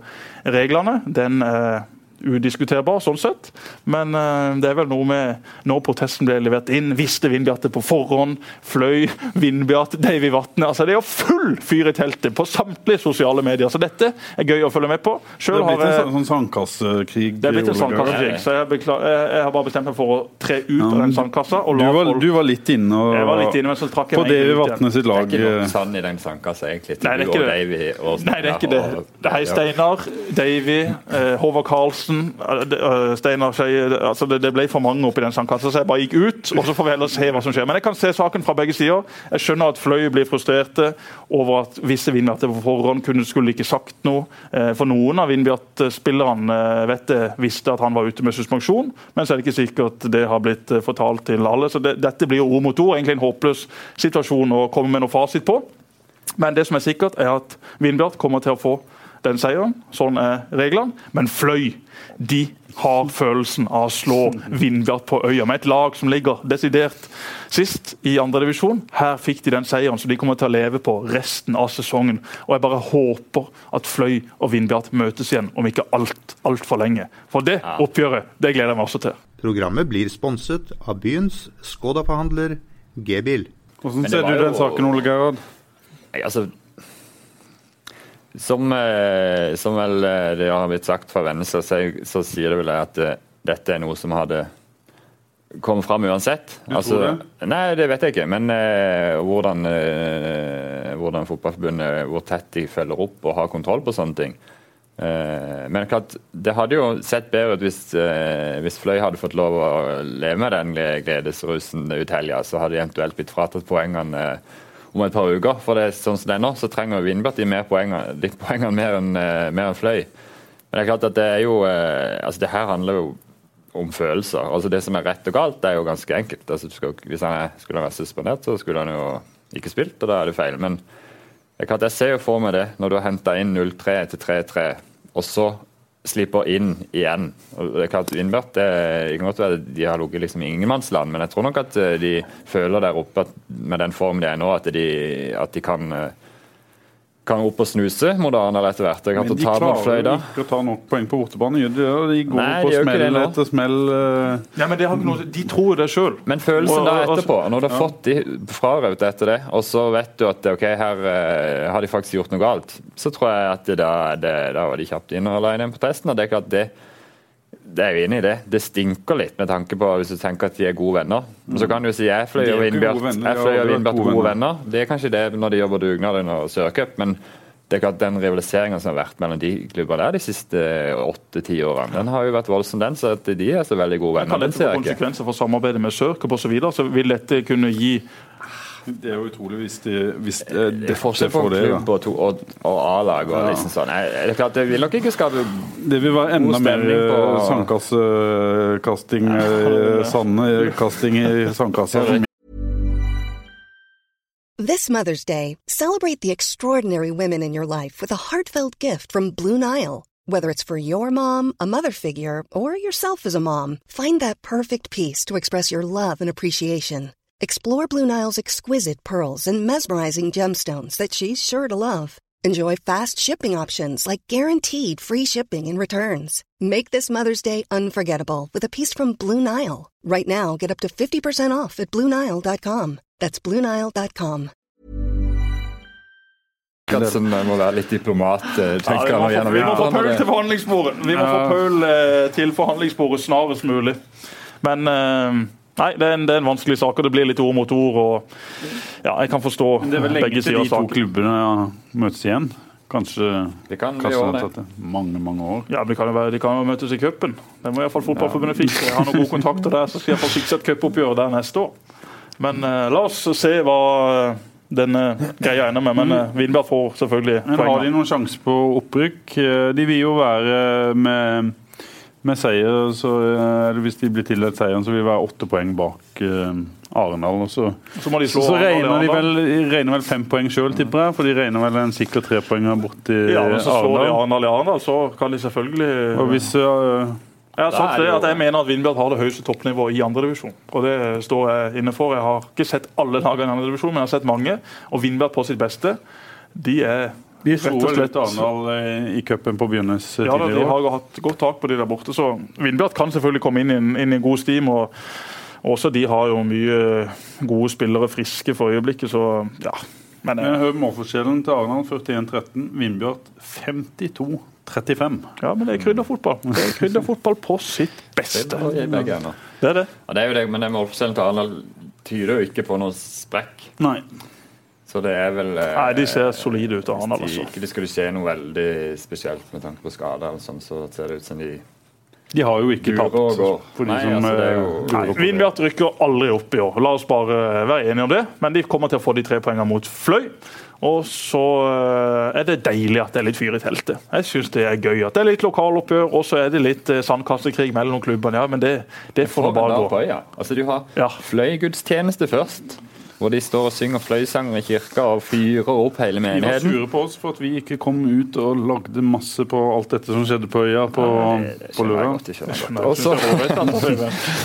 reglene. Den eh, udiskuterbar, sånn sett. Men uh, det er vel noe med når protesten ble levert inn, visste Vindbjarte på forhånd, fløy Vindbjarte Davy Vatne altså Det er jo full fyr i teltet på samtlige sosiale medier. Så dette er gøy å følge med på. Selv det er blitt en sånn, sånn sandkassekrig? Det er blitt en sandkassekrig. Så jeg, beklar, jeg, har bare bestemt meg for å tre ut ja, av den sandkassa. Du var, du, var, litt inne, og, jeg var litt inne men så trakk jeg på Davy Vatne sitt lag. Det er ikke noe sand i den sandkassa, egentlig. Nei, det er ikke det. Nei, det er ikke det. Det er Steinar, Davy, Håvard Karlsen Olsen, eh, Steinar Skeie altså det, det, ble for mange oppi den sandkassa, så jeg bare gikk ut. og Så får vi heller se hva som skjer. Men jeg kan se saken fra begge sider. Jeg skjønner at Fløy blir frustrerte over at visse Vindbjart på forhånd kunne, skulle ikke sagt noe. Eh, for noen av Vindbjart-spillerne eh, visste at han var ute med suspensjon, men så er det ikke sikkert det har blitt fortalt til alle. så det, Dette blir ord mot ord. Egentlig en håpløs situasjon å komme med noe fasit på. Men det som er sikkert, er at Vindbjart kommer til å få den seieren. Sånn er reglene. Men Fløy de har følelsen av å slå Vindbjart på øya, med et lag som ligger desidert sist i andredivisjon. Her fikk de den seieren som de kommer til å leve på resten av sesongen. Og Jeg bare håper at Fløy og Vindbjart møtes igjen om ikke alt altfor lenge. For det oppgjøret det gleder jeg meg også til. Programmet blir sponset av byens Skoda-forhandler G-bil. Hvordan ser du den saken, Ole Gerhard? Altså, som, eh, som, vel eh, det har blitt sagt fra Vennesla, så, så, sier det vel at eh, dette er noe som hadde kommet fram uansett. Altså, det? Nei, det vet jeg ikke. Men eh, hvordan, eh, hvordan Fotballforbundet hvor tett de følger opp og har kontroll på sånne ting. Eh, men klart, det hadde jo sett bedre ut hvis, hvis, Fløy hadde fått lov å leve med den gledesrusen ut helga. Så hadde de eventuelt blitt fratatt poengene om et par uker. For det er sånn som det er nå, så trenger Vindbjart de mer poengene, de poengene mer enn eh, enn Fløy. Men det er klart at det er jo eh, altså det her handler jo om følelser. Altså Det som er rett og galt, det er jo ganske enkelt. Altså skal, Hvis han er, skulle han vært suspendert, så skulle han jo ikke spilt, og da er det feil. Men jeg, klart jeg ser jo for meg det, når du har henta inn 0-3 til 3-3, og så slipper inn igjen. Og det er klart Vindbjart de har ligget liksom i ingenmannsland, men jeg tror nok at eh, de føler der oppe at med den formen de er nå, at de, at de kan eh, kan opp og snuse Moderne etter hvert. Men de klarer ikke å ta nok poeng på bortebane. De, de går Nei, på de smell etter smell. Ja, men noe, De tror det sjøl. Men følelsen da etterpå, når du har ja. fått de frarøvet etter det, og så vet du at ok, her uh, har de faktisk gjort noe galt, så tror jeg at da, det, da var de kjapt inn og la inn en protesten. og det er klart det det er jo enig i det. Det stinker litt med tanke på hvis du tenker at de er gode venner. Men så kan du si jeg fløy og Vindbjart gode, gode venner. Det er kanskje det når de jobber dugnad under Sørcup, men det er klart den rivaliseringa som har vært mellom de klubbene der de siste åtte-ti årene, den har jo vært voldsom, den. Så at de er så veldig gode venner. Kan dette få konsekvenser for samarbeidet med Sørcup osv.? Så, videre, så vil dette kunne gi det er jo utrolig hvis de, hvis de, det, det forskjell på klubb og, to, og, og A-lag og liksom sånn. Det er klart det vil nok ikke skape Det vil være enda mer eh, sandkassekasting, eh, sandkasting i sandkassa. This Mother's Day, celebrate the extraordinary women in your life with a heartfelt gift from Blue Nile. Whether it's for your mom, a mother figure, or yourself as a mom, find that perfect piece to express your love and appreciation. Explore Blue Nile's exquisite pearls and mesmerizing gemstones that she's sure to love. Enjoy fast shipping options like guaranteed free shipping and returns. Make this Mother's Day unforgettable with a piece from Blue Nile. Right now, get up to 50% off at BlueNile.com. That's BlueNile.com. Som må være litt diplomat, Ja, tenker vi, må han. få, vi må få Paul til forhandlingsbordet. Vi må få Paul eh, til forhandlingsbordet snarest mulig. Men eh, nei, det er, en, det er en vanskelig sak, og det blir litt ord mot ord. og ja, Jeg kan forstå begge sider. Det er vel lenge til de to saken. klubbene møtes igjen. Kanskje, Det kan bli kanskje det mange, mange år. Ja, men det kan jo være, De kan jo møtes i cupen. Det må iallfall Fotballforbundet fikse. Jeg har noen gode kontakter der, så skal jeg iallfall fikse et cupoppgjør der neste år. Men uh, la oss se hva eh, denne greia ender med. Men uh, Vindbjart får selvfølgelig Men har de noen sjanse på opprykk? Eh, De vil jo være med, med seier, så eh, eller hvis de blir tildelt seieren, så vil vi være åtte poeng bak uh, Arendal. Så, Så de så, så regner de vel, regner vel fem poeng sjøl, tipper jeg. For de regner vel en sikker trepoenger borti Ja, men så slår de Arendal. Arendal i Arendal, så kan de selvfølgelig Og hvis Uh, Jeg har sagt er det det at jeg mener at Vindbjart har det høyeste toppnivået i andredivisjon. Og det står jeg inne for. Jeg har ikke sett alle lagene i andredivisjon, men jeg har sett mange. Og Vindbjart på sitt beste, de er De slo vel litt Arendal eh, i cupen på begynnelsen ja, da, de tidligere. år. har hatt godt tak på de der borte, så Vindbjart kan selvfølgelig komme inn, i inn i god steam. og også de har jo mye gode spillere friske for øyeblikket, så ja. Men Men eh, hør målforskjellen til Arendal 41-13. Vindbjart 52-35. ja, men det er krydderfotball. Det er krydderfotball på sitt beste. Det er. Det er det. Ja, det er jo det, men den målforskjellen til Arendal tyder jo ikke på noen sprekk. Nei. Så det er vel eh, Nei, de ser solide ut, av han. Altså. ikke det skulle skje noe veldig spesielt med tanke på skader, sånn, så ser det ut som de De har jo ikke tapt. For de som altså, eh. Vindbjart rykker aldri opp i år. La oss bare være enige om det. Men de kommer til å få de tre poengene mot Fløy. Og så eh, er det deilig at det er litt fyr i teltet. Jeg syns det er gøy at det er litt lokaloppgjør, og så er det litt eh, sandkastekrig mellom klubbene. Ja, men det, det får nå bare på gå. øya. Altså, du har Ja. fløygudstjeneste først, hvor de står og synger fløysanger i kirka og fyrer opp hele menigheten. De var sure på oss for at vi ikke kom ut og lagde masse på alt dette som skjedde på øya på, på skjønner jeg lørdag.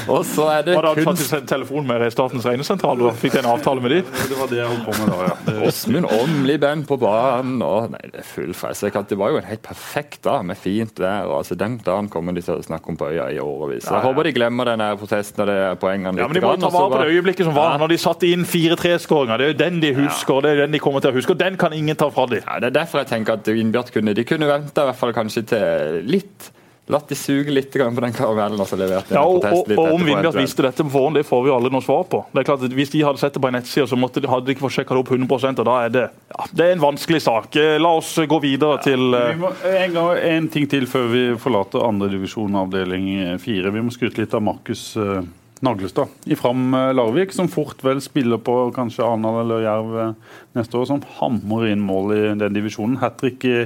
Og så- er det Var det kun faktisk en telefon med Statens regnesentral? og Fikk en avtale med de? Det var det jeg holdt på med da, ja. Åsmund Åmli-band på banen. Og, nei, det er full fest. Jeg kan- Det var jo en helt perfekt dag med fint vær. og altså, Den dagen kommer de til å snakke om på øya i årevis. Jeg håper de glemmer den protesten og de poengene. Ja, men De må grann, ta vare på det øyeblikket som var når de satte inn 4-3-skåringa. Det er jo den de husker, det er den de kommer til å huske. og Den kan ingen ta fra dem. Ja, det er derfor jeg tenker at Innbjart kunne De kunne vente i hvert fall kanskje til litt Latt de suge litt grann på den karamellen og så levert Ja, og, og, og Om Vindbjart visste dette på forhånd, det får vi jo aldri noe svar på. Det er klart at Hvis de hadde sett det på en nettside, så måtte de, hadde de ikke fått sjekka det opp 100% og da er det ja, det er en vanskelig sak. Eh, La oss gå videre til eh, Vi må, en, gang, en ting til før vi forlater andredivisjon avdeling fire. Vi må skryte litt av Markus eh, Naglestad i Fram eh, Larvik, som fort vel spiller på kanskje Arendal eller Jerv eh, neste år, som hamrer inn mål i den divisjonen. Hat trick i,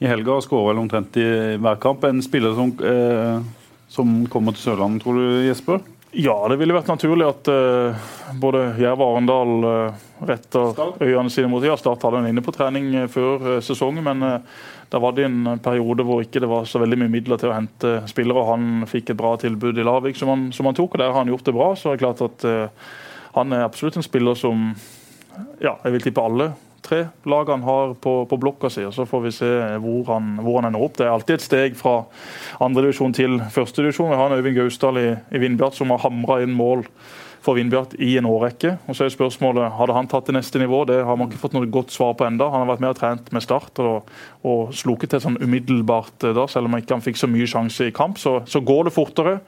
i helga og skårer vel omtrent i hver kamp. En spiller som, eh, som kommer til Sørlandet, tror du, Jesper? Ja, det ville vært naturlig at eh, både Jerv og Arendal eh, retter øynene sine mot ja, Start hadde han inne på trening eh, før sesongen, men da var det en periode hvor ikke det var så veldig mye midler til å hente spillere. og Han fikk et bra tilbud i Larvik som han, som han tok, og der har han gjort det bra. Så det er klart at uh, han er absolutt en spiller som ja, jeg vil tippe alle tre lagene har på, på blokka si. Så får vi se hvor han, hvor han ender opp. Det er alltid et steg fra andredivisjon til førstedivisjon. Vi har en Øyvind Gausdal i, i Vindbjart som har hamra inn mål for Vindbjart i en årrekke. Og så er spørsmålet, Hadde han tatt det neste nivå? Det har man ikke fått noe godt svar på enda. Han har vært med og trent med Start og, og sloket til sånn umiddelbart eh, da, selv om han ikke fikk så mye sjanse i kamp. Så, så går det fortere.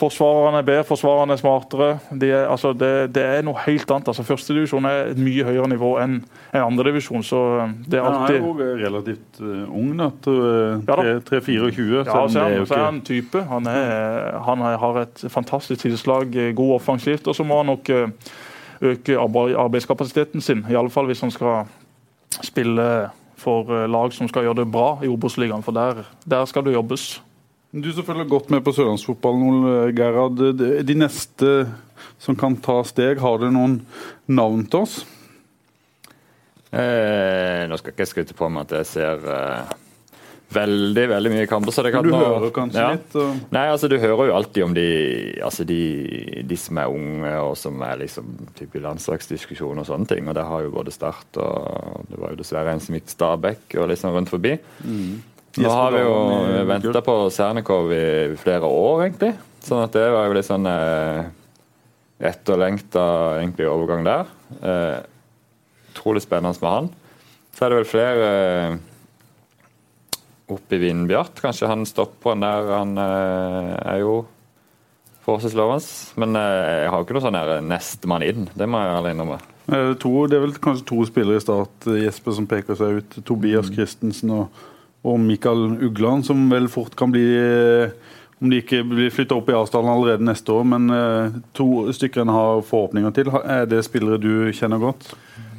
Forsvarerne er bedre, forsvarerne er smartere. De er, altså det, det er noe helt annet. altså Førstedivisjon er et mye høyere nivå enn en andredivisjon. Så det er Han er alltid jo relativt eh, ung, da. til, eh, Ja da. 3-24. ja, ja så er han, så er han type. Han, er, han har et fantastisk tilslag, eh, god offensivt. Og så må han nok eh, øke arbeidskapasiteten sin, i alle fall hvis han skal spille for eh, lag som skal gjøre det bra i Obos-ligaen, for der, der skal det jobbes. Du som følger godt med på sørlandsfotballen, Gerhard. De neste som kan ta steg, har dere noen navn til oss? Eh, nå skal ikke jeg skryte på meg at jeg ser eh, veldig veldig mye kamper. så det kan Du nå- hører kanskje ja. litt? Og... Nei, altså Du hører jo alltid om de, altså de, de som er unge og som er liksom type i landslagsdiskusjon og sånne ting. og Det har jo både Start og det var jo dessverre en som gikk Stabæk og liksom rundt forbi. Nå har vi jo venta på Sernikov i flere år, egentlig. Sånn at det var jo litt sånn eh, etterlengta egentlig overgang der. Eh, utrolig spennende med han. Så er det vel flere eh, oppe i Vindbjart. Kanskje han stopper stopperen der, han eh, er jo forsvarslovens. Men eh, jeg har jo ikke noe sånn her nestemann inn, det må jeg ærlig innrømme. Det, to, det er vel kanskje to spillere i start, eh, Jesper, som peker seg ut. Tobias Christensen og, og Mikael Ugland, som vel fort kan bli eh, Om de ikke blir flytta opp i avstanden allerede neste år, men eh, to stykker en har forhåpninger til. Er det spillere du kjenner godt?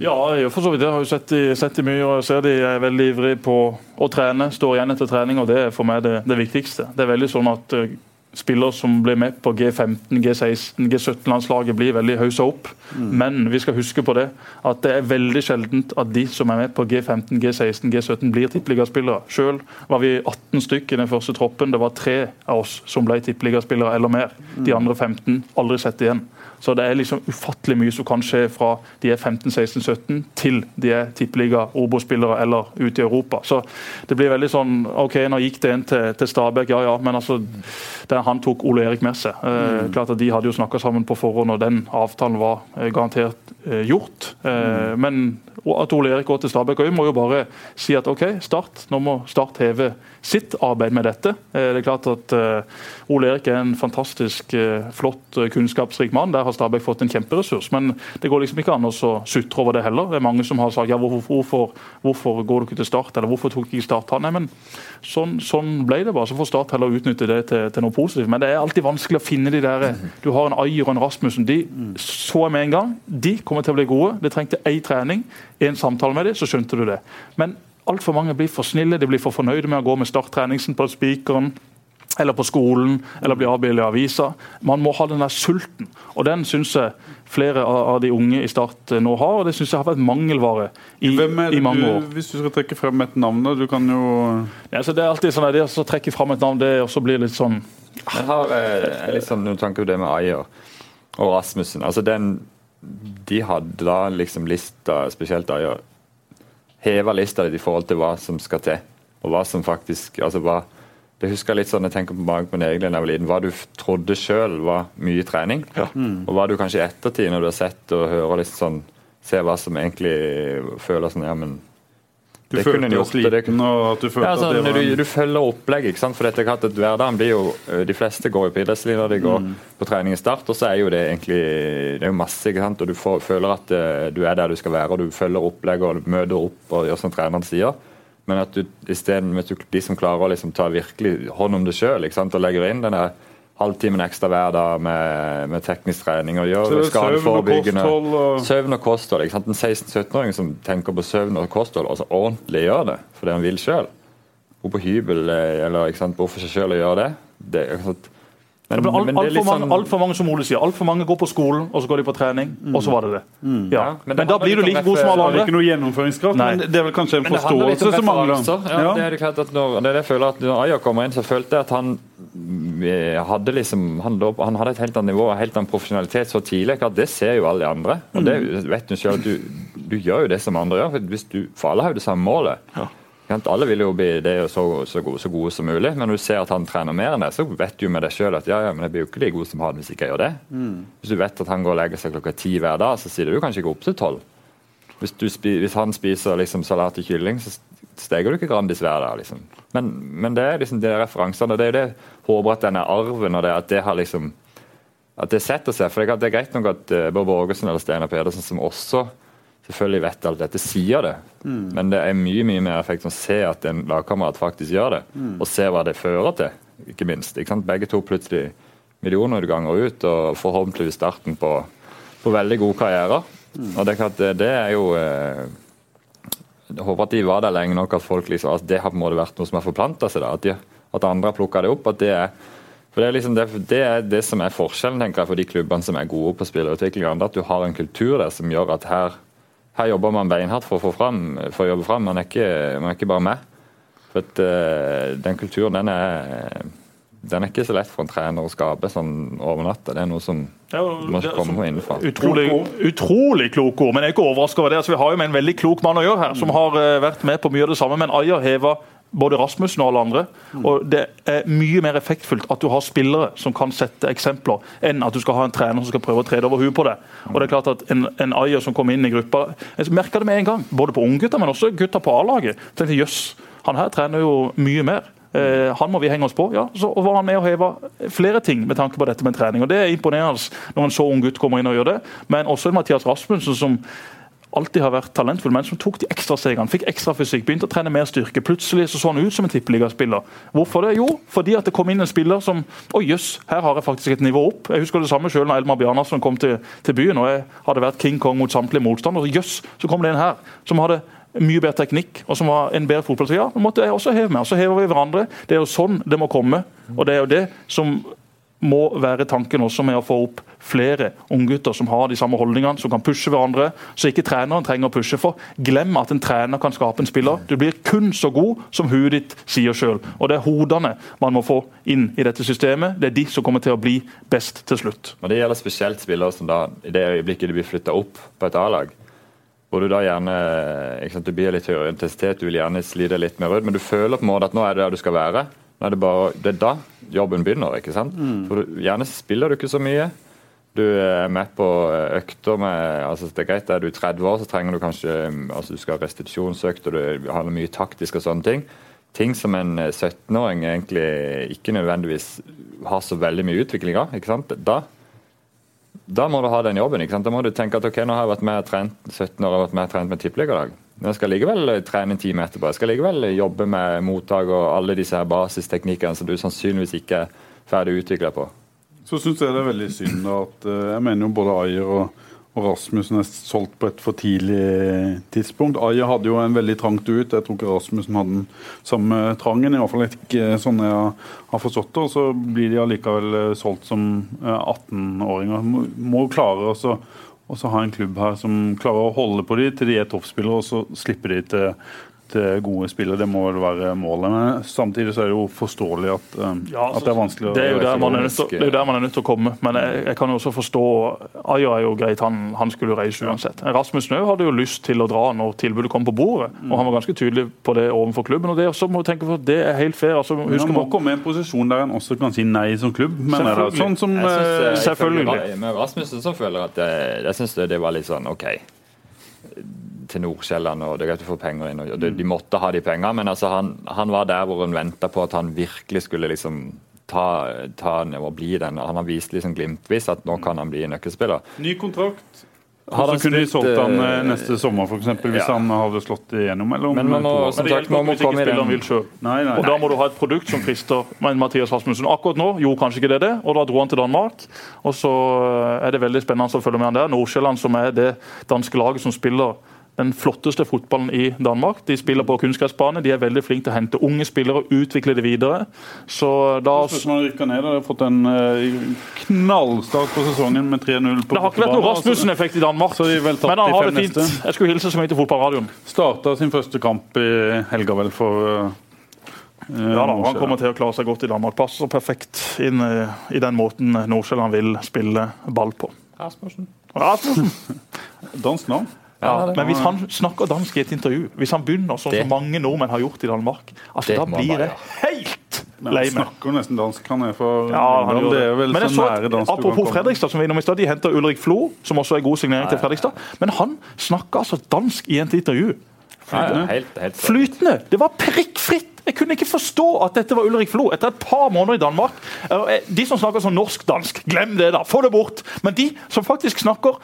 Ja, jeg, for så vidt. Jeg har jo sett de, sett de mye, og jeg ser de er veldig ivrige på å trene. Står igjen etter trening, og det er for meg det, det viktigste. Det er veldig sånn at uh, spillere som blir med på G15, G16, G17-landslaget, blir veldig haussa opp. Men vi skal huske på det at det er veldig sjeldent at de som er med på G15, G16, G17 blir tippeligaspillere. Sjøl var vi 18 stykk i den første troppen. Det var tre av oss som ble tippeligaspillere eller mer. De andre 15 aldri sett igjen. Så det er liksom ufattelig mye som kan skje fra de er 15-16-17 til de er tippeliga Obo-spillere eller ute i Europa. Så det blir veldig sånn OK, nå gikk det en til, til Stabæk, ja ja, men altså der Han tok Ole Erik med seg. Eh, klart at De hadde jo snakka sammen på forhånd, og den avtalen var eh, garantert eh, gjort. Eh, Men at Ole Erik går til Stabæk òg, må jo bare si at OK, Start, nå må Start heve sitt arbeid med dette. Eh, Det er klart at eh, Ole Erik er en fantastisk eh, flott, kunnskapsrik mann. Der har Stabæk fått en kjemperessurs. Men det går liksom ikke an å sutre over det heller. Det er mange som har sagt ja, hvorfor, hvorfor går du ikke til Start, eller hvorfor tok ikke Start han? Nei, men sånn, sånn ble det bare. Så får Start heller utnytte det til, til noe positivt. Men det er alltid vanskelig å finne de der Du har en Ayer og en Rasmussen. De så jeg med en gang. De kommer til å bli gode. Det trengte én trening, én samtale med dem, så skjønte du det. Men altfor mange blir for snille, de blir for fornøyde med å gå med starttreningsen på spikeren eller på skolen, eller bli avbildet i avisa. Man må ha den der sulten. Og den syns jeg flere av de unge i Start eh, nå har, og det syns jeg har vært mangelvare i, Hvem er i mange mange du, år. hvis du skal trekke frem et navn, da? Du kan jo Ja, så det er alltid sånn at det å trekke frem et navn, det også blir litt sånn Jeg har eh, litt sånn noen tanker på det med Ayer og Rasmussen. Altså den De hadde da liksom lista, spesielt Ayer, heva lista litt i forhold til hva som skal til, og hva som faktisk altså hva det husker jeg litt sånn, jeg tenker på på min egen da jeg var liten, Hva du trodde sjøl var mye trening, og hva du kanskje i ettertid, når du har sett og hører litt sånn Ser hva som egentlig føler sånn Ja, men Du Det følte deg gjort, og det sliten, og at du følte ja, at sånn, det var du, du følger opplegget. ikke sant? For dette klart at Hverdagen blir jo De fleste går jo på idrettslinja, de går på trening i start, og så er jo det egentlig Det er jo masse, ikke sant. Og du får, føler at eh, du er der du skal være, og du følger opplegget og du møter opp og gjør som treneren sier. Men at du isteden de som klarer å liksom ta virkelig hånd om det sjøl og legger inn den der halvtimen ekstra hver dag med, med teknisk trening og Så gjør det søvn og skadeforebyggende Søvn og kosthold. ikke sant? En 16-17-åring som tenker på søvn og kosthold, og så ordentlig gjør det fordi han vil sjøl. Bo på hybel eh, eller ikke sant, bo for seg sjøl og gjøre det. det ikke sant? Men, Det alt, men det er altfor mange, sånn- alt for mange, som Ole sier. Altfor mange går på skolen, og så går de på trening, og så var det det. Ja. Ja, men men, da blir du like god som alle Det er ikke noe gjennomføringskraft, Nei. men det er vel kanskje en det forståelse som mangler. Ja, Det er det klart at når, det er det jeg føler at når Ayer kommer inn, så følte jeg at han eh, hadde liksom han, han hadde et helt annet nivå og helt annen profesjonalitet så tidlig. at det ser jo alle de andre. Og det vet du selv at du, du gjør jo det som andre gjør. For, hvis du, for alle har jo det samme målet. Sant? Alle vil jo bli det så, så, gode, så gode som mulig, men når du ser at han trener mer enn det, så vet du med deg sjøl at ja, ja, men jeg blir jo ikke like god som han hvis ikke jeg gjør det. Hvis du vet at han går og legger seg klokka ti hver dag, så sitter du kanskje ikke opp til tolv. Hvis, hvis han spiser liksom salat og kylling, så steger du ikke Grandis hver dag. liksom. Men, men det er liksom de referansene. Det er jo det jeg håper at denne arven og det at det har liksom at det setter seg. for Det er- det greit nok at uh, Bård Borgersen eller Steinar Pedersen, som også selvfølgelig vet alt dette, sier det. Men det er mye mye mer effekt å se at en lagkamerat faktisk gjør det, og se hva det fører til, ikke minst. Ikke? Begge to plutselig millionutganger ut, og forhåpentligvis starten på, på veldig gode karrierer. Og det det, er jo eh, Jeg håper at de var der lenge nok at folk liksom, at det har på en måte vært noe som har forplanta seg. at, de, at andre har plukka det opp. at det er for Det er liksom det, det er det som er forskjellen tenker jeg, for de klubbene som er gode på spillerutvikling. At du har en kultur der som gjør at her, her jobber man beinhardt for å få fram, for å jobbe fram. Man er ikke, man er ikke bare med. For at, uh, Den kulturen den er, den er ikke så lett for en trener å skape sånn over natta. Det er noe som ja, må komme innenfra. Utrolig, utrolig kloke ord, men jeg er ikke overraska over det. Altså, vi har jo med en veldig klok mann å gjøre her, som har uh, vært med på mye av det samme. Men Ayer heva både Rasmussen og alle andre. Og Det er mye mer effektfullt at du har spillere som kan sette eksempler, enn at du skal ha en trener som skal prøve å trede over huet på det. Og det er klart at En, en Ayer som kom inn i gruppa Jeg merka det med en gang, både på unggutter, men også gutta på A-laget. tenkte Jøss, han her trener jo mye mer. Eh, han må vi henge oss på. ja, så var han med og heva flere ting med tanke på dette med trening. og Det er imponerende når en så ung gutt kommer inn og gjør det. Men også Mathias Rasmussen, som alltid har vært talentfull, men som tok de ekstra stegene. Fikk ekstra fysikk, begynte å trene mer styrke. Plutselig så, så han ut som en tippeligaspiller. Hvorfor det? Jo, fordi at det kom inn en spiller som Å jøss, her har jeg faktisk et nivå opp. Jeg husker det samme selv når Elmar Bjarnarsson kom til, til, byen og jeg hadde vært King Kong mot samtlige motstandere. Jøss, så kom det en her som hadde mye bedre teknikk og som var en bedre fotballspiller. Ja, måtte jeg også heve med. Så hever vi hverandre. Det er jo sånn det må komme. Og det er jo det som må være tanken også med å få opp flere unggutter som har de samme holdningene, som kan pushe hverandre. Så ikke treneren trenger å pushe for. Glem at en trener kan skape en spiller. Du blir kun så god som huet ditt sier sjøl. Og det er hodene man må få inn i dette systemet. Det er de som kommer til å bli best til slutt. Og Det gjelder spesielt spillere som da, i det øyeblikket de blir flytta opp på et A-lag. Hvor du da gjerne sant, du blir litt høyere intensitet, du vil gjerne slite litt mer rød, men du føler på en måte at nå er det der du skal være. Nå er det, bare, det er da jobben begynner. ikke sant? Mm. For du, Gjerne spiller du ikke så mye. Du er med på økter med altså Det er greit, er du 30 år, så trenger du kanskje altså du skal ha restitusjonsøkt og du har mye taktisk og sånne ting. Ting som en 17-åring egentlig ikke nødvendigvis har så veldig mye utvikling av. ikke sant? Da, da må du ha den jobben. ikke sant? Da må du tenke at ok, nå har jeg vært med og trent 17 år og vært med og trent med tippeligalag. Men jeg skal likevel trene en time etterpå. Jeg skal likevel jobbe med mottak og alle disse her basisteknikkene som du sannsynligvis ikke er ferdig utvikla på. Så syns jeg det er veldig synd at eh, jeg mener jo både Ayer og, og Rasmussen er solgt på et for tidlig tidspunkt. Ayer hadde jo en veldig trangt ut. Jeg tror ikke Rasmussen hadde den samme trangen. i hvert fall ikke sånn jeg har forstått det. Og så blir de allikevel eh, solgt som 18-åringer. Eh, må jo klare å ha en klubb her som klarer å holde på de til de er toppspillere, og så slipper de til Eh, gode spillere. Det må vel være målet. Men samtidig så er det jo forståelig at, um, ja, altså, at det er vanskelig å Det er jo der man er nødt til, der man er nødt til å komme. Men jeg, jeg kan jo også forstå Aja er jo greit, han, han skulle reise uansett. Rasmus Snø hadde jo lyst til å dra når tilbudet kom på bordet. Og han var ganske tydelig på det overfor klubben. og Det også må tenke på, det er helt fair. Altså, men han må komme i en posisjon der han også kan si nei som klubb. Men er det sånn som jeg synes, jeg, Selvfølgelig. Med Rasmussen så føler jeg at jeg, jeg synes det, det var litt sånn OK til Nordsjælland, og det er greit å få penger inn. og de, de måtte ha de pengene, men altså han, han, var der hvor hun venta på at han virkelig skulle liksom ta, ta og bli den. Han har vist liksom glimtvis at nå kan han bli nøkkelspiller. Ny kontrakt. Så kunne de solgt han eh, eh, neste sommer, for eksempel, hvis ja. han hadde slått igjennom. Eller men man må, som sagt, man må komme i den. Vil nei, nei, og Da må du ha et produkt som frister men Mathias Rasmussen. Akkurat nå gjorde kanskje ikke det det, og da dro han til Danmark. Og så eh, er det veldig spennende å følge med han der. Nordsjælland, som er det danske laget som spiller den flotteste fotballen i Danmark. De spiller på kunstgressbane. De er veldig flinke til å hente unge spillere og utvikle det videre. Så da Hvis man rykker ned, har fått en uh, knallstart på sesongen med 3-0 på Det har ikke vært noen Rasmussen-effekt i Danmark, men han har det fint. Jeg skulle hilse så mye til fotballradioen. Starta sin første kamp i helga, vel, for uh, ja da, Han kommer til å klare seg godt i Danmark. Passer perfekt inn i den måten Nordsjælland vil spille ball på. Rasmussen. Rasmussen. Dansk navn. Ja, men hvis han snakker dansk i et intervju, hvis han begynner sånn som mange nordmenn har gjort i Danmark, altså, da blir det helt lei meg. Han snakker nesten dansk, han er for ja, han det. det er vel men så nære dansk Apropos Fredrikstad, som vi innom i stad, de henter Ulrik Flo, som også er god signering til Fredrikstad. Men han snakker altså dansk i et intervju. Flytende. Helt, helt Flytende! Det var prikkfritt! Jeg kunne ikke forstå at dette var Ulrik Flo etter et par måneder i Danmark. Eh, de som snakker sånn norsk-dansk, glem det, da! Få det bort! Men de som faktisk snakker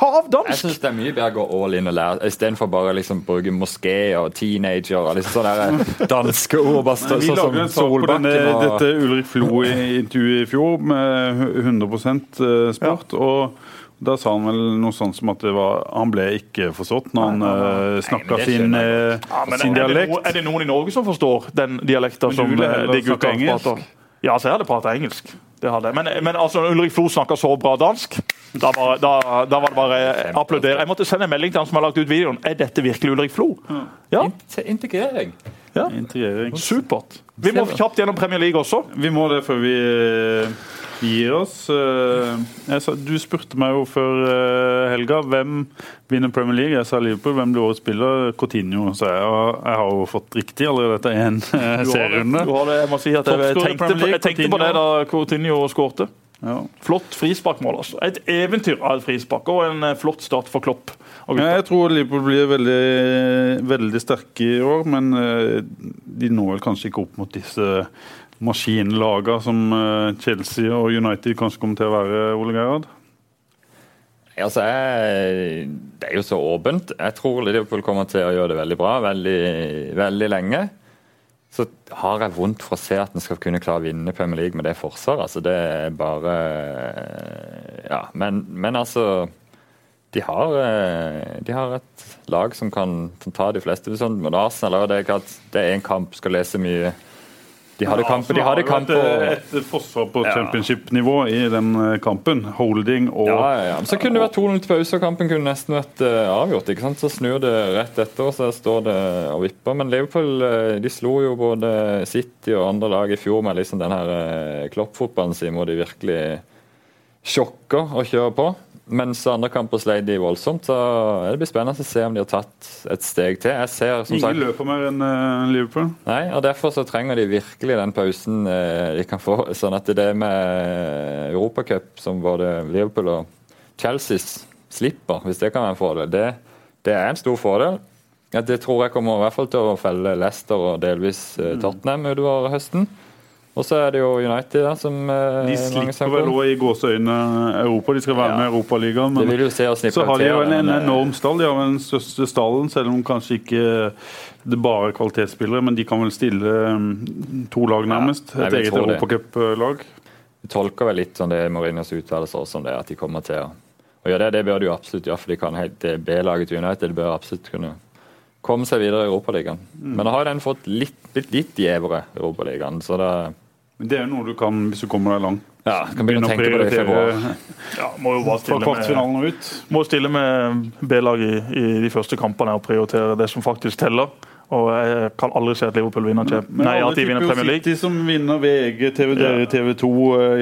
kavdansk! Jeg syns det er mye bedre å gå all in og lære, istedenfor bare liksom bruke moské og teenager og liksom sånne eh, danske ord. Bare stå, vi lagde en sak på denne, og... dette Ulrik Flo-intervjuet i fjor med 100 eh, sport. Ja. og da sa han vel noe sånt som at var, han ble ikke forstått når han uh, snakka sin, ja, sin dialekt. Er det, noen i Norge som forstår den dialekten som de gutta prater? Ja, så jeg hadde prata engelsk. Det hadde. Men, men altså, Ulrik Flo snakker så bra dansk. Da var, da, da var det bare applaudere. Jeg måtte sende en melding til han som har lagt ut videoen. Er dette virkelig Ulrik Flo? Ja. Integrering. Ja. Integrering. Supert. Vi må kjapt gjennom Premier League også. Vi må det for vi eh, gir oss. Eh, sa, du spurte meg jo før eh, helga hvem vinner Premier League. Jeg sa Liverpool. Hvem blir årets spiller? Coutinho, sa jeg. Og jeg har jo fått riktig allerede etter én serierunde. Har det, jeg må si at jeg, jeg, tenkte, på, jeg tenkte på det da Coutinho skårte. Ja. Flott frisparkmål, altså. Et eventyr av et frispark og en eh, flott start for Klopp. Ja, jeg tror Liverpool blir veldig, veldig sterke i år, men eh, de når vel kanskje ikke opp mot disse maskinlagene som eh, Chelsea og United kanskje kommer til å være, Ole Gerhard? Altså, det er jo så åpent. Jeg tror Liverpool kommer til å gjøre det veldig bra veldig, veldig lenge. Så har jeg vondt for å se at en skal kunne klare å vinne Premier League med det forsvaret. Altså, det er bare Ja, men, men altså de har, eh, de har et lag som kan ta de fleste. Sånn, men Arsenal det er en kamp, skal lese mye. De hadde kamp, de hadde kamp på et, et forsvar på championship-nivå i den eh, kampen. Holding og Ja, ja, ja. Så kunne det vært 2-0 til pause, og kampen kunne nesten vært eh, avgjort. ikke sant? Så snur det rett etter, og så står det og vipper. Men Liverpool eh, de slo jo både City og andre lag i fjor med liksom den her kloppfotballen sin, hvor de virkelig sjokker og kjører på. Mens andre kamper sleit de voldsomt. så Det blir spennende å se om de har tatt et steg til. Jeg ser som Ingen sagt løper mer enn eh, Liverpool. Nei, og Derfor så trenger de virkelig den pausen eh, de kan få. Sånn at det med Europacup, som både Liverpool og Chelsea slipper, hvis det kan være en fordel, det, det er en stor fordel. Det tror jeg kommer i hvert fall til å felle Leicester og delvis eh, Tottenham utover høsten. Og så er det jo United da, som eh, De slipper vel òg i gåseøyne Europa. De skal være Ja. med i Europaligaen. Det Men så har de jo en, en eh, enorm stall. De har den største stallen, selv om kanskje ikke det bare er kvalitetsspillere. Men de kan vel stille um, to lag, nærmest. jeg Et eget det. europacuplag. Vi tolker vel litt sånn det Mourinhos uttalelser som det, at de kommer til å, og gjøre det. Det bør de jo absolutt gjøre, for de kan helt, det B-laget United bør absolutt kunne komme seg videre i Europaligaen. Mm. Men da har den fått litt, blitt litt gjevere, Europaligaen. Så det Men Det er jo noe du kan hvis du kommer deg langt. ja, kan begynne å tenke på det i februar. Ja, må jo bare stille med, kvartfinalen og ut. må stille med B-lag i, i de første kampene og prioritere det som faktisk teller. Og jeg kan aldri se at Liverpool vinner, Champ- Men Nei, alle at de vinner Premier League. City som vinner VG, TV, dere TV 2.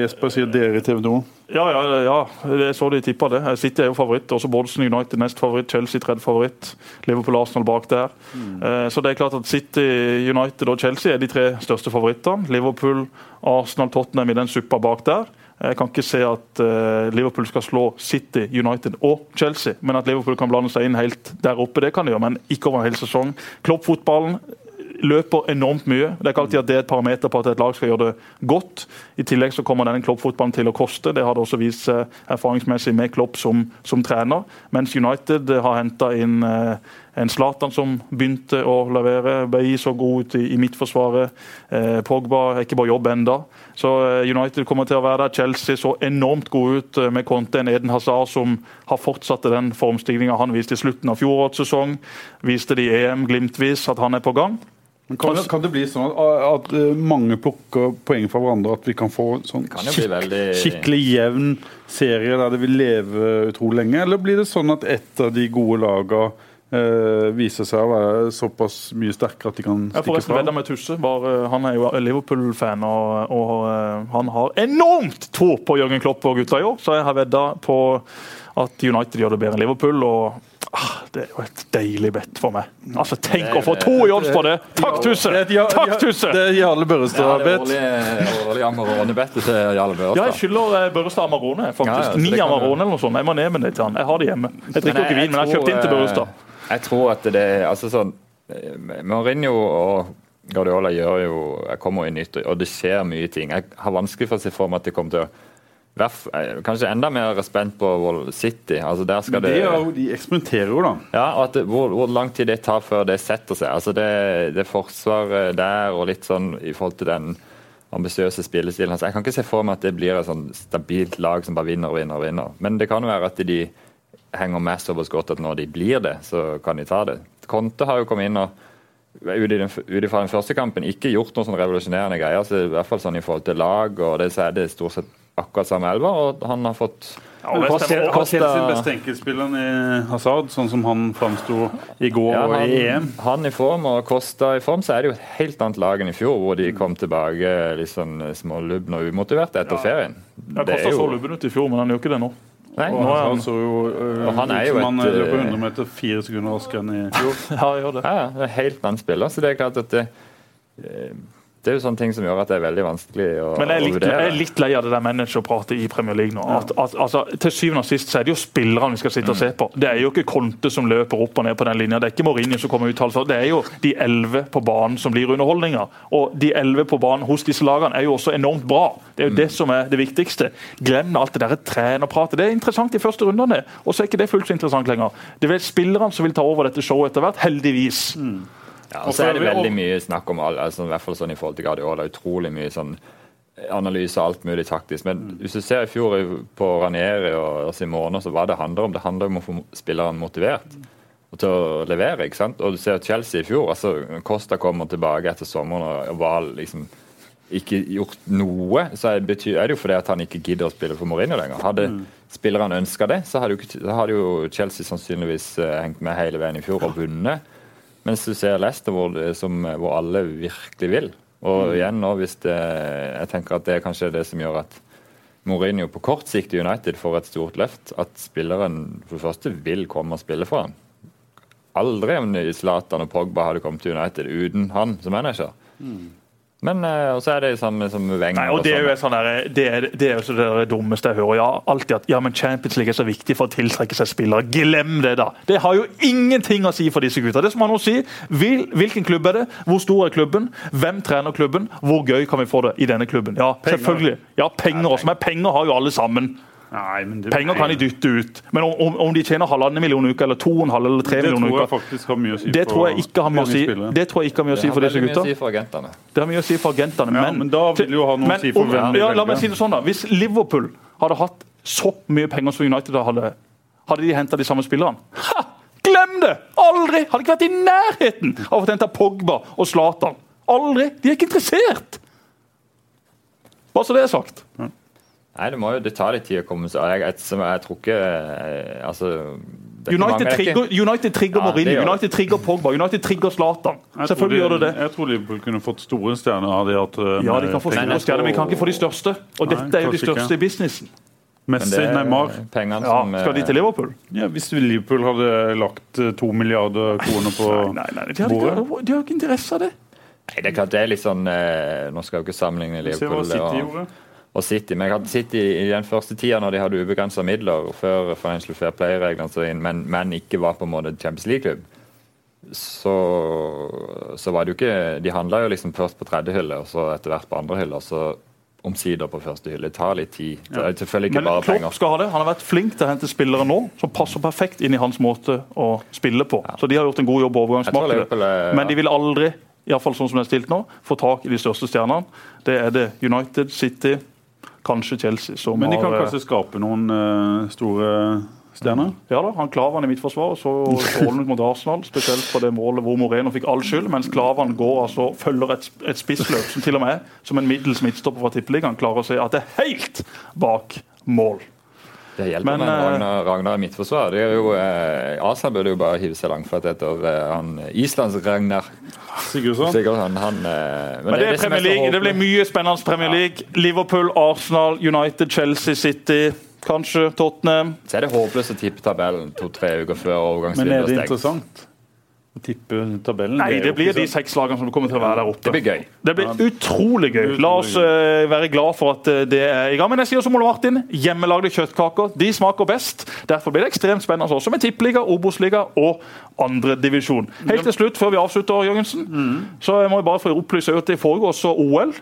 Jesper sier dere TV 2. Ja, ja, ja, jeg så de tippa det. City er jo favoritt. Også Bodsen United nest favoritt. Chelsea tredje favoritt. Liverpool Arsenal bak der. Mm. Så det er klart at City, United og Chelsea er de tre største favorittene. Liverpool, Arsenal, Tottenham i den suppa bak der. Jeg kan ikke se at eh, Liverpool skal slå City, United og Chelsea. Men at Liverpool kan blande seg inn helt der oppe, det kan de gjøre. Men ikke over en hel sesong. Kloppfotballen løper enormt mye. Det er ikke alltid at det er et parameter på at et lag skal gjøre det godt. I tillegg så kommer denne kloppfotballen til å koste. Det har det også vist seg erfaringsmessig med Klopp som, som trener. Mens United har henta inn eh, en Zlatan som begynte å levere. Bailly så god ut i, i midtforsvaret. Eh, Pogba er ikke på jobb enda. Så eh, United kommer til å være der. Chelsea så enormt god ut eh, med Conte. En Eden Hazard som har fortsatt den formstigninga han viste i slutten av fjorårets sesong. Viste det i EM glimtvis at han er på gang. Kan, det- kan det bli sånn at, at eh, mange plukker poeng fra hverandre? At vi kan få sånn kan veldig- skikkelig jevn serie der det vil leve utrolig lenge? Eller blir det sånn at et av de gode lagene eh, viser seg å være såpass mye sterkere at de kan Jeg fra? forresten fra? vedda med Tusse. Var, eh, han er jo Liverpool-fan, og, og eh, han har enormt tro på Jørgen Klopp og gutta i år. Så jeg har vedda på at United gjør det bedre enn Liverpool. og ah, Det er jo et deilig bett for meg. Altså, Tenk å få to i odds på det! Takk, Tusse! Takk, Tusse! Det er Jarle Børrestad-bett. årlige, årlige Amarone-bettet til Jarle Ja, jeg skylder eh, Børrestad Amarone. Faktisk. Ni Amarone eller noe sånt. Jeg må ned med det til han. Jeg har det hjemme. Jeg drikker ikke vin, men jeg har kjøpt inn til tror, Børrestad. eh, Jeg tror at det er altså sånn eh, Mourinho og Guardiola gjør jo Jeg kommer inn nytt, og det skjer mye ting. Jeg har vanskelig for å se for meg at det kommer til å eh, Kanskje enda mer spent på Wall City. altså der skal Det det... de eksperimenterer jo, da. Ja, og at hvor, hvor lang tid det tar før det setter seg. Altså det, det forsvaret der og litt sånn i forhold til den ambisiøse spillestilen hans. Jeg kan ikke se for meg at det blir et sånn stabilt lag som bare vinner og vinner. og vinner. Men det kan jo være at de henger med såpass godt at når de blir det, så kan de ta det. Conte har jo kommet inn og ut ifra den første kampen ikke gjort noen sånn revolusjonerende greier. så i hvert fall sånn I forhold til lag og det, så er det stort sett akkurat samme elva, og han har fått Ja, og West Ham- Har Chelsea Costa- beste enkeltspilleren i Hazard, sånn som han framsto i går Ja, og i EM? han i form og Costa i form, så er det jo et helt annet lag enn i fjor, hvor de kom tilbake litt sånn smålubne og umotiverte etter ferien. Ja, Kosta er så lubben ut i fjor, men han gjør ikke det nå. Nei, Og Han han så jo øh, Og han er jo han et, løper øh, 100 meter fire sekunder raskere enn i fjor. Ja, gjør det. Ja, ja, det helt annen spiller. Så det er klart at det, eh, det er jo sånne ting som gjør at det er veldig vanskelig å, Men jeg er, litt, vurdere. jeg er litt lei av det der managerpratet i Premier League nå. At, at, altså, til syvende og sist så er det jo spillerne vi skal sitte og se på. Det er jo ikke Conte som løper opp og ned på den linja. Det er ikke Mourinho som kommer uttalt. Altså. Det er jo de elleve på banen som blir underholdninga. Og de elleve på banen hos disse lagene er jo også enormt bra. Det er jo det som er det viktigste. Glem alt det der trenerpratet. Det er interessant de første rundene, og så er ikke det fullt så interessant lenger. Det er spillerne som vil ta over dette showet etter hvert, heldigvis. Ja, og så er det veldig mye snakk om alle, altså, i hvert fall sånn i forhold til Guardiola, utrolig mye sånn analyse og alt mulig taktisk. Men hvis du ser i fjor på Ranieri og Simone, så hva det handler om, det handler om å få spilleren motivert og til å levere. ikke sant? Og du ser Chelsea i fjor, altså Costa kommer tilbake etter sommeren og var liksom ikke gjort noe, så er det jo fordi at han ikke gidder å spille for Mourinho lenger. Hadde spillerne ønska det, så hadde, jo, så hadde jo Chelsea sannsynligvis eh, hengt med hele veien i fjor og vunnet. Mens du ser Leicester hvor, som, hvor alle virkelig vil. Og igjen nå, hvis det, jeg tenker at det er kanskje det som gjør at Mourinho på kort sikt i United får et stort løft. At spilleren for det første vil komme og spille for ham. Aldri om Zlatan og Pogba hadde kommet til United uten han som manager. Men eh, og så er det samme som Wenger. Nei, og Det er jo sånn. sånn der, det er, det er jo så det dummeste jeg hører. Ja, alltid at ja, men Champions League er så viktig for å tiltrekke seg spillere. Glem det, da! Det har jo ingenting å si for disse gutta. Det som han nå sier, Vil, Hvilken klubb er det? Hvor stor er klubben? Hvem trener klubben? Hvor gøy kan vi få det i denne klubben? Ja, selvfølgelig. Ja, penger også. Men penger har jo alle sammen. Nei, men det, Penger kan de dytte ut. Men om, om, de tjener halvannen million i uka, eller to og en halv eller tre millioner i uka, faktisk det tror jeg ikke har mye å si, det tror jeg ikke har mye å si for disse mye gutta. å si for agentene. Det har mye å si for agentene. Ja, men, men da vil jo ha noe å si for hvem de ja, La meg si det sånn da, Hvis Liverpool hadde hatt så mye penger som United hadde, hadde de henta de samme spillerne? Ha! Glem det! Aldri! Hadde ikke vært i nærheten av å hente Pogba og Zlatan. Aldri! De er ikke interessert! Bare så det er sagt. Nei, det må jo det tar litt tid å komme seg jeg, jeg, jeg tror ikke eh, altså, er mange- United er ikke- trigger, United trigger Ja, Mourinho, gjør. United trigger Pogba, United trigger Zlatan. Selvfølgelig de- gjør det det. Jeg tror Liverpool kunne fått store stjerner av de hatt øh, Ja, de kan få store stjerner, men de kan ikke få de største. Og Nei, dette er jo de største ikke. i businessen. Messi, er Neymar. Ja, som Skal de eh, til Liverpool? Ja, hvis Liverpool hadde lagt to milliarder kroner på Nei, nei, nei, de har ikke, bordet de har ikke interesse av det. Nei, det er klart det er litt sånn eh, Nå skal jeg jo ikke sammenligne Se hva Liverpool City og, gjorde. Og City, men jeg hadde City i den første tida når de hadde ubegrensa midler før Financial Fair Play-reglene så men, men ikke var på en måte Champions League-klubb, så, så var det jo ikke De handla jo liksom først på tredje hylle, og så etter hvert på andre hylle, og så omsider på første hylle. Det tar litt tid. Det er selvfølgelig ikke Men bare Klopp penger. skal ha det. Han har vært flink til å hente spillere nå som passer perfekt inn i hans måte å spille på. Så de har gjort en god jobb på overgangsmarkedet. Ja. Men de vil aldri, i hvert fall sånn som det er stilt nå, få tak i de største stjernene. Det er det United, City, kanskje Chelsea som Men de kan har eh, kanskje skape noen uh, store stjerner? Ja da, han Klavan i midtforsvaret så strålende mot Arsenal, spesielt på det målet hvor Moreno fikk all skyld, mens Klavan går altså, følger et, et spissløp som til og med som en middels midtstopper fra Tippeligaen klarer å se at det er helt bak mål. Det hjelper Men, med eh, Ragnar, Ragnar i midtforsvar. Det er jo, eh, Asan burde jo bare hive seg langflat etter eh, han Islands Ragnar. Sigurdsson? Sikkert han, han eh, Men det, er som Premier så League, det blir mye spennende Premier League. Liverpool, Arsenal, United, Chelsea, City, kanskje Tottenham. Så er det håpløst å tippe tabellen to-tre uker før Men er det er stengt. interessant tippe tabellen? Nei, det blir de seks lagene som kommer til å være der oppe. Det blir gøy. Det blir utrolig gøy. La oss eh, være glad for at eh, det er i gang. Men jeg sier som Ole Martin, hjemmelagde kjøttkaker de smaker best. Derfor blir det ekstremt spennende også med tippeliga, Obos-liga og andredivisjon. Helt til slutt, før vi avslutter, Jørgensen, så jeg må jeg bare få opplyse at det foregår også OL.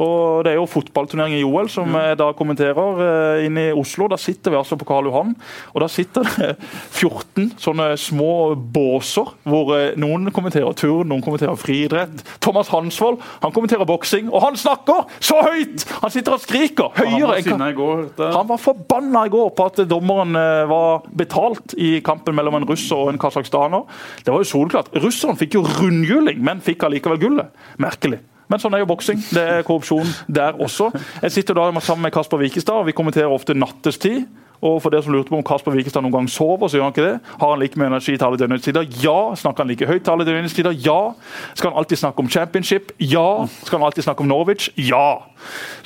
Og Det er jo fotballturnering i OL som jeg da kommenterer eh, inne i Oslo. Da sitter vi altså på Karl Johan, og da sitter det 14 sånne små båser hvor eh, noen kommenterer turn, noen kommenterer friidrett. Thomas Hansvold han kommenterer boksing, og han snakker så høyt! Han sitter og skriker høyere var enn Han i går. Han var forbanna i går på at dommeren eh, var betalt i kampen mellom en russer og en kasakhstaner. Det var jo solklart. Russeren fikk jo rundhjuling, men fikk allikevel gullet. Merkelig. Men sånn er jo boksing. Det er korrupsjon der også. Jeg sitter da sammen med Kasper Wikestad, og vi kommenterer ofte nattestid. Og for dere som lurte på om Kasper Wikestad noen gang sover, så gjør han ikke det. Har han like mye energi til alle døgnetstider? Ja. Snakker han like høyt til alle døgnetstider? Ja. Skal han alltid snakke om championship? Ja. Skal han alltid snakke om Norwich? Ja.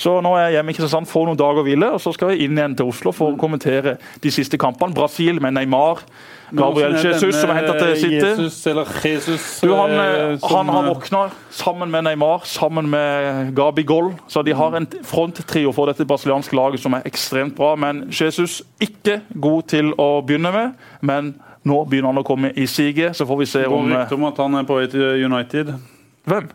Så nå er jeg hjemme i Kristiansand, får noen dager hvile, og så skal jeg inn igjen til Oslo for å kommentere de siste kampene. Brasil med Neymar. Gabriel Jesus, som er henta til City. Jesus, eller Jesus, Du, han, eh, han har eh, våkna sammen med Neymar, sammen med Gabi Goll. Så de har en fronttrio for dette brasilianske laget som er ekstremt bra. Men Jesus ikke god til å begynne med. Men nå begynner han å komme i siget, så får vi se Det går om eh, rykter om at han er på vei til United. Hvem?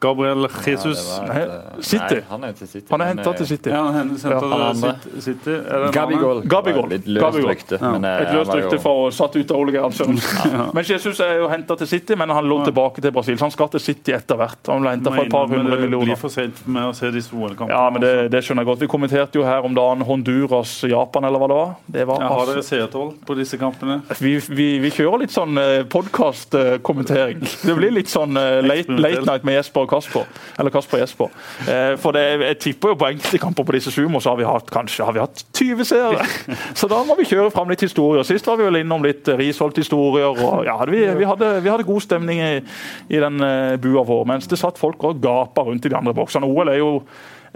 Gabriel Jesus. Ja, et, eh, City. Nei, han er til City. Han er henta eh, til City. Ja, han er Ja, han andre. City- Gabigol. Gabigol. Litt løst Gabigol. rykte. Men, eh, Et løst rykte for å satt ut av Ole Gerhard Sørensen. Men Jesus er jo henta til City, men han lå tilbake til Brasil. Så han skal til City etter hvert. Han ble henta for et par Men millioner. det blir for sent med å se disse OL-kampene. Ja, men det, det skjønner jeg godt. Vi kommenterte jo her om dagen Honduras-Japan, eller hva det var. Det var Ja, har altså- dere seertall på disse kampene? vi, vi, vi kjører litt sånn podkast-kommentering. Det blir litt sånn late, late night med Jesper og Kasper. Eller Kasper Jesper. Eh, For det, jeg tipper jo på enkelte kamper på disse sumo, så har vi hatt kanskje har vi hatt 20 seere. Så da må vi kjøre fram litt historier. Sist var vi vel innom litt Risholt-historier. og ja, vi, vi, hadde, vi hadde god stemning i, i den eh, bua vår, mens det satt folk og gapa rundt i de andre boksene. OL er jo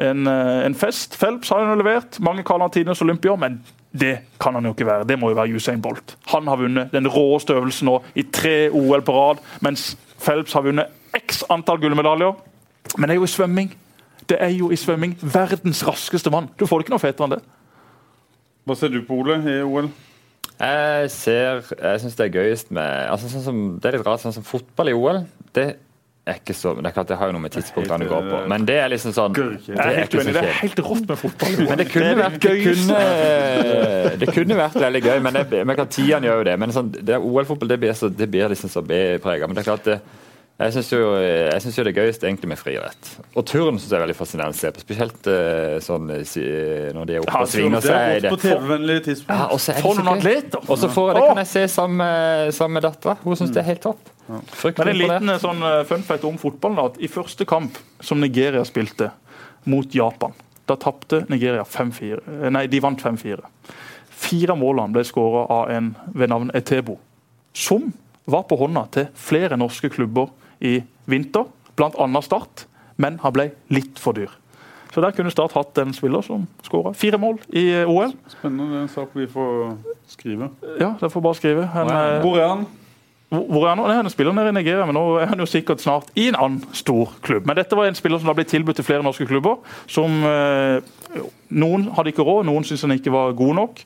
en, eh, en fest. Phelps har jo levert. Mange kaller han tidenes olympier, men det kan han jo ikke være. Det må jo være Usain Bolt. Han har vunnet den råeste øvelsen nå i tre OL på rad, mens Phelps har vunnet x antall gullmedaljer. Men det er jo i svømming. Det er jo i svømming verdens raskeste mann. Du får det ikke noe fetere enn det. Hva ser du på, Ole, i OL? Jeg ser Jeg syns det er gøyest med altså sånn som, Det er litt rart, sånn som fotball i OL. Det er ikke så Det er klart det har jo noe med tidspunktene å gå på, men det er liksom sånn Det er ikke så. Det er helt rått med fotball. Men det kunne, vært, det, kunne, det kunne vært veldig gøy. Men det, men klart, gjør jo det. Men sånn, det OL-fotball det blir, så, det blir liksom så B-prega. Men det er klart det, jeg syns jo, synes jo det er gøyest egentlig med friidrett. Og turn syns jeg er veldig fascinerende å se på. Spesielt eh, sånn eh, når de er oppe Ja, og svinger seg. Det er godt på. TV-vennlige tidspunkt. Ja, og så er det atleter! Og så får, jeg det kan jeg se sammen med, sammen med dattera. Hun syns det er helt topp. Men Fryktelig en liten eh, sånn eh, fun fact om fotballen at I første kamp som Nigeria spilte mot Japan, da tapte Nigeria 5-4. Eh, Nei, de vant 5-4. Fire av målene ble skåra av en ved navn Etebo, som var på hånda til flere norske klubber i vinter, bl.a. Start, men han ble litt for dyr. Så der kunne Start hatt en spiller som skåra fire mål i eh, OL. Spennende. Det er en sak vi får skrive. Ja, det får bare skrive. En, Hvor er han? Hvor er han? Nei, Han spiller nede i Nigeria, men nå er han jo sikkert snart i en annen stor klubb. Men dette var en spiller som da ble tilbudt til flere norske klubber. som eh, Noen hadde ikke råd, noen syntes han ikke var god nok.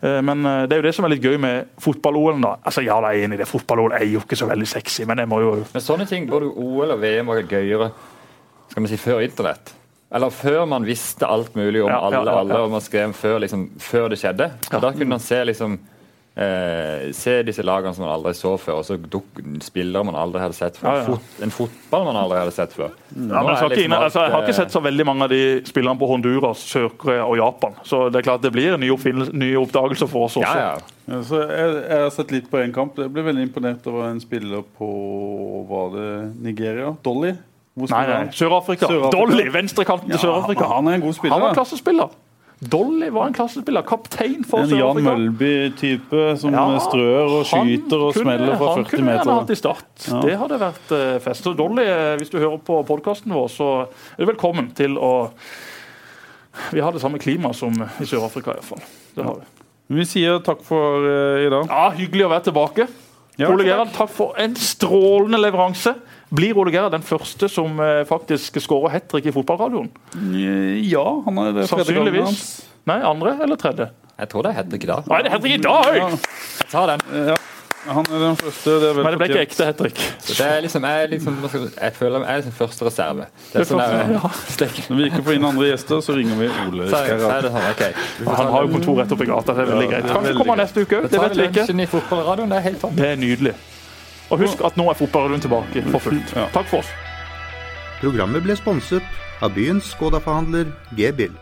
Eh, men eh, det er jo det som er litt gøy med fotball-OL. da. Altså, Ja, jeg er enig i det. Fotball-OL er jo ikke så veldig sexy, men jeg må jo Men sånne ting, både OL og VM, var gøyere skal vi si, før internett. Eller før man visste alt mulig om Ja, alle, ja, ja. alle og man skrev før, liksom, før det skjedde. Da kunne man se liksom eh, se disse lagene som man aldri så før, og så duk, spillere man aldri hadde sett før. Ja, ja. Fot, en fotball man aldri hadde sett før. Ja, men jeg, skal ikke inn, altså, jeg har ikke sett så veldig mange av de spillerne på Honduras, Sør-Korea og Japan. Så det er klart det blir nye, ny nye oppdagelser for oss også. Ja, ja. Ja, så jeg, jeg har sett litt på en kamp. Jeg ble veldig imponert over en spiller på Var det Nigeria? Dolly? Hvor Nei, nei. Sør-Afrika. Sør-Afrika. Dolly, venstrekanten til Sør-Afrika. han er en god spiller. Han var klassespiller. Dolly var en klassespiller. Kaptein for En Jan Sør-Afrika. Mølby-type som Ja, strør og skyter og kunne- smeller fra han kunne gjerne hatt i start. Ja. Det hadde vært eh, fest. Så Dolly, eh, hvis du hører på podkasten vår, så er du velkommen til å Vi har det samme klimaet som i Sør-Afrika, iallfall. Det har vi. Vi sier takk for uh, i dag. Ja, Hyggelig å være tilbake. Ja, Ole. Gerhard, takk for en strålende leveranse. Blir Ole Gerhard den første som eh, faktisk skårer hat trick i fotballradioen? Ja, han er det tredje gangen Sannsynligvis. hans. Nei, andre eller tredje? Jeg tror det er hat trick i dag. Nei, det er hat trick i dag! Jeg tar den. ja. Han er den første. Det er Men det ble ikke ekte hat trick. Det er liksom, jeg, liksom, jeg- føler jeg er liksom første reserve. Det er sånn første, der, ja. Når vi ikke får inn andre gjester, så ringer vi Ole så, så det sånn, okay. Vi Han har jo kontor rett oppi gata. det er veldig greit. Kanskje kommer han neste uke òg. Det vet vi ikke. er helt. Det er nydelig. Og husk at nå er fotballradioen tilbake for fullt. Takk for oss. Programmet ble sponset av byens Skoda-forhandler G-Bill.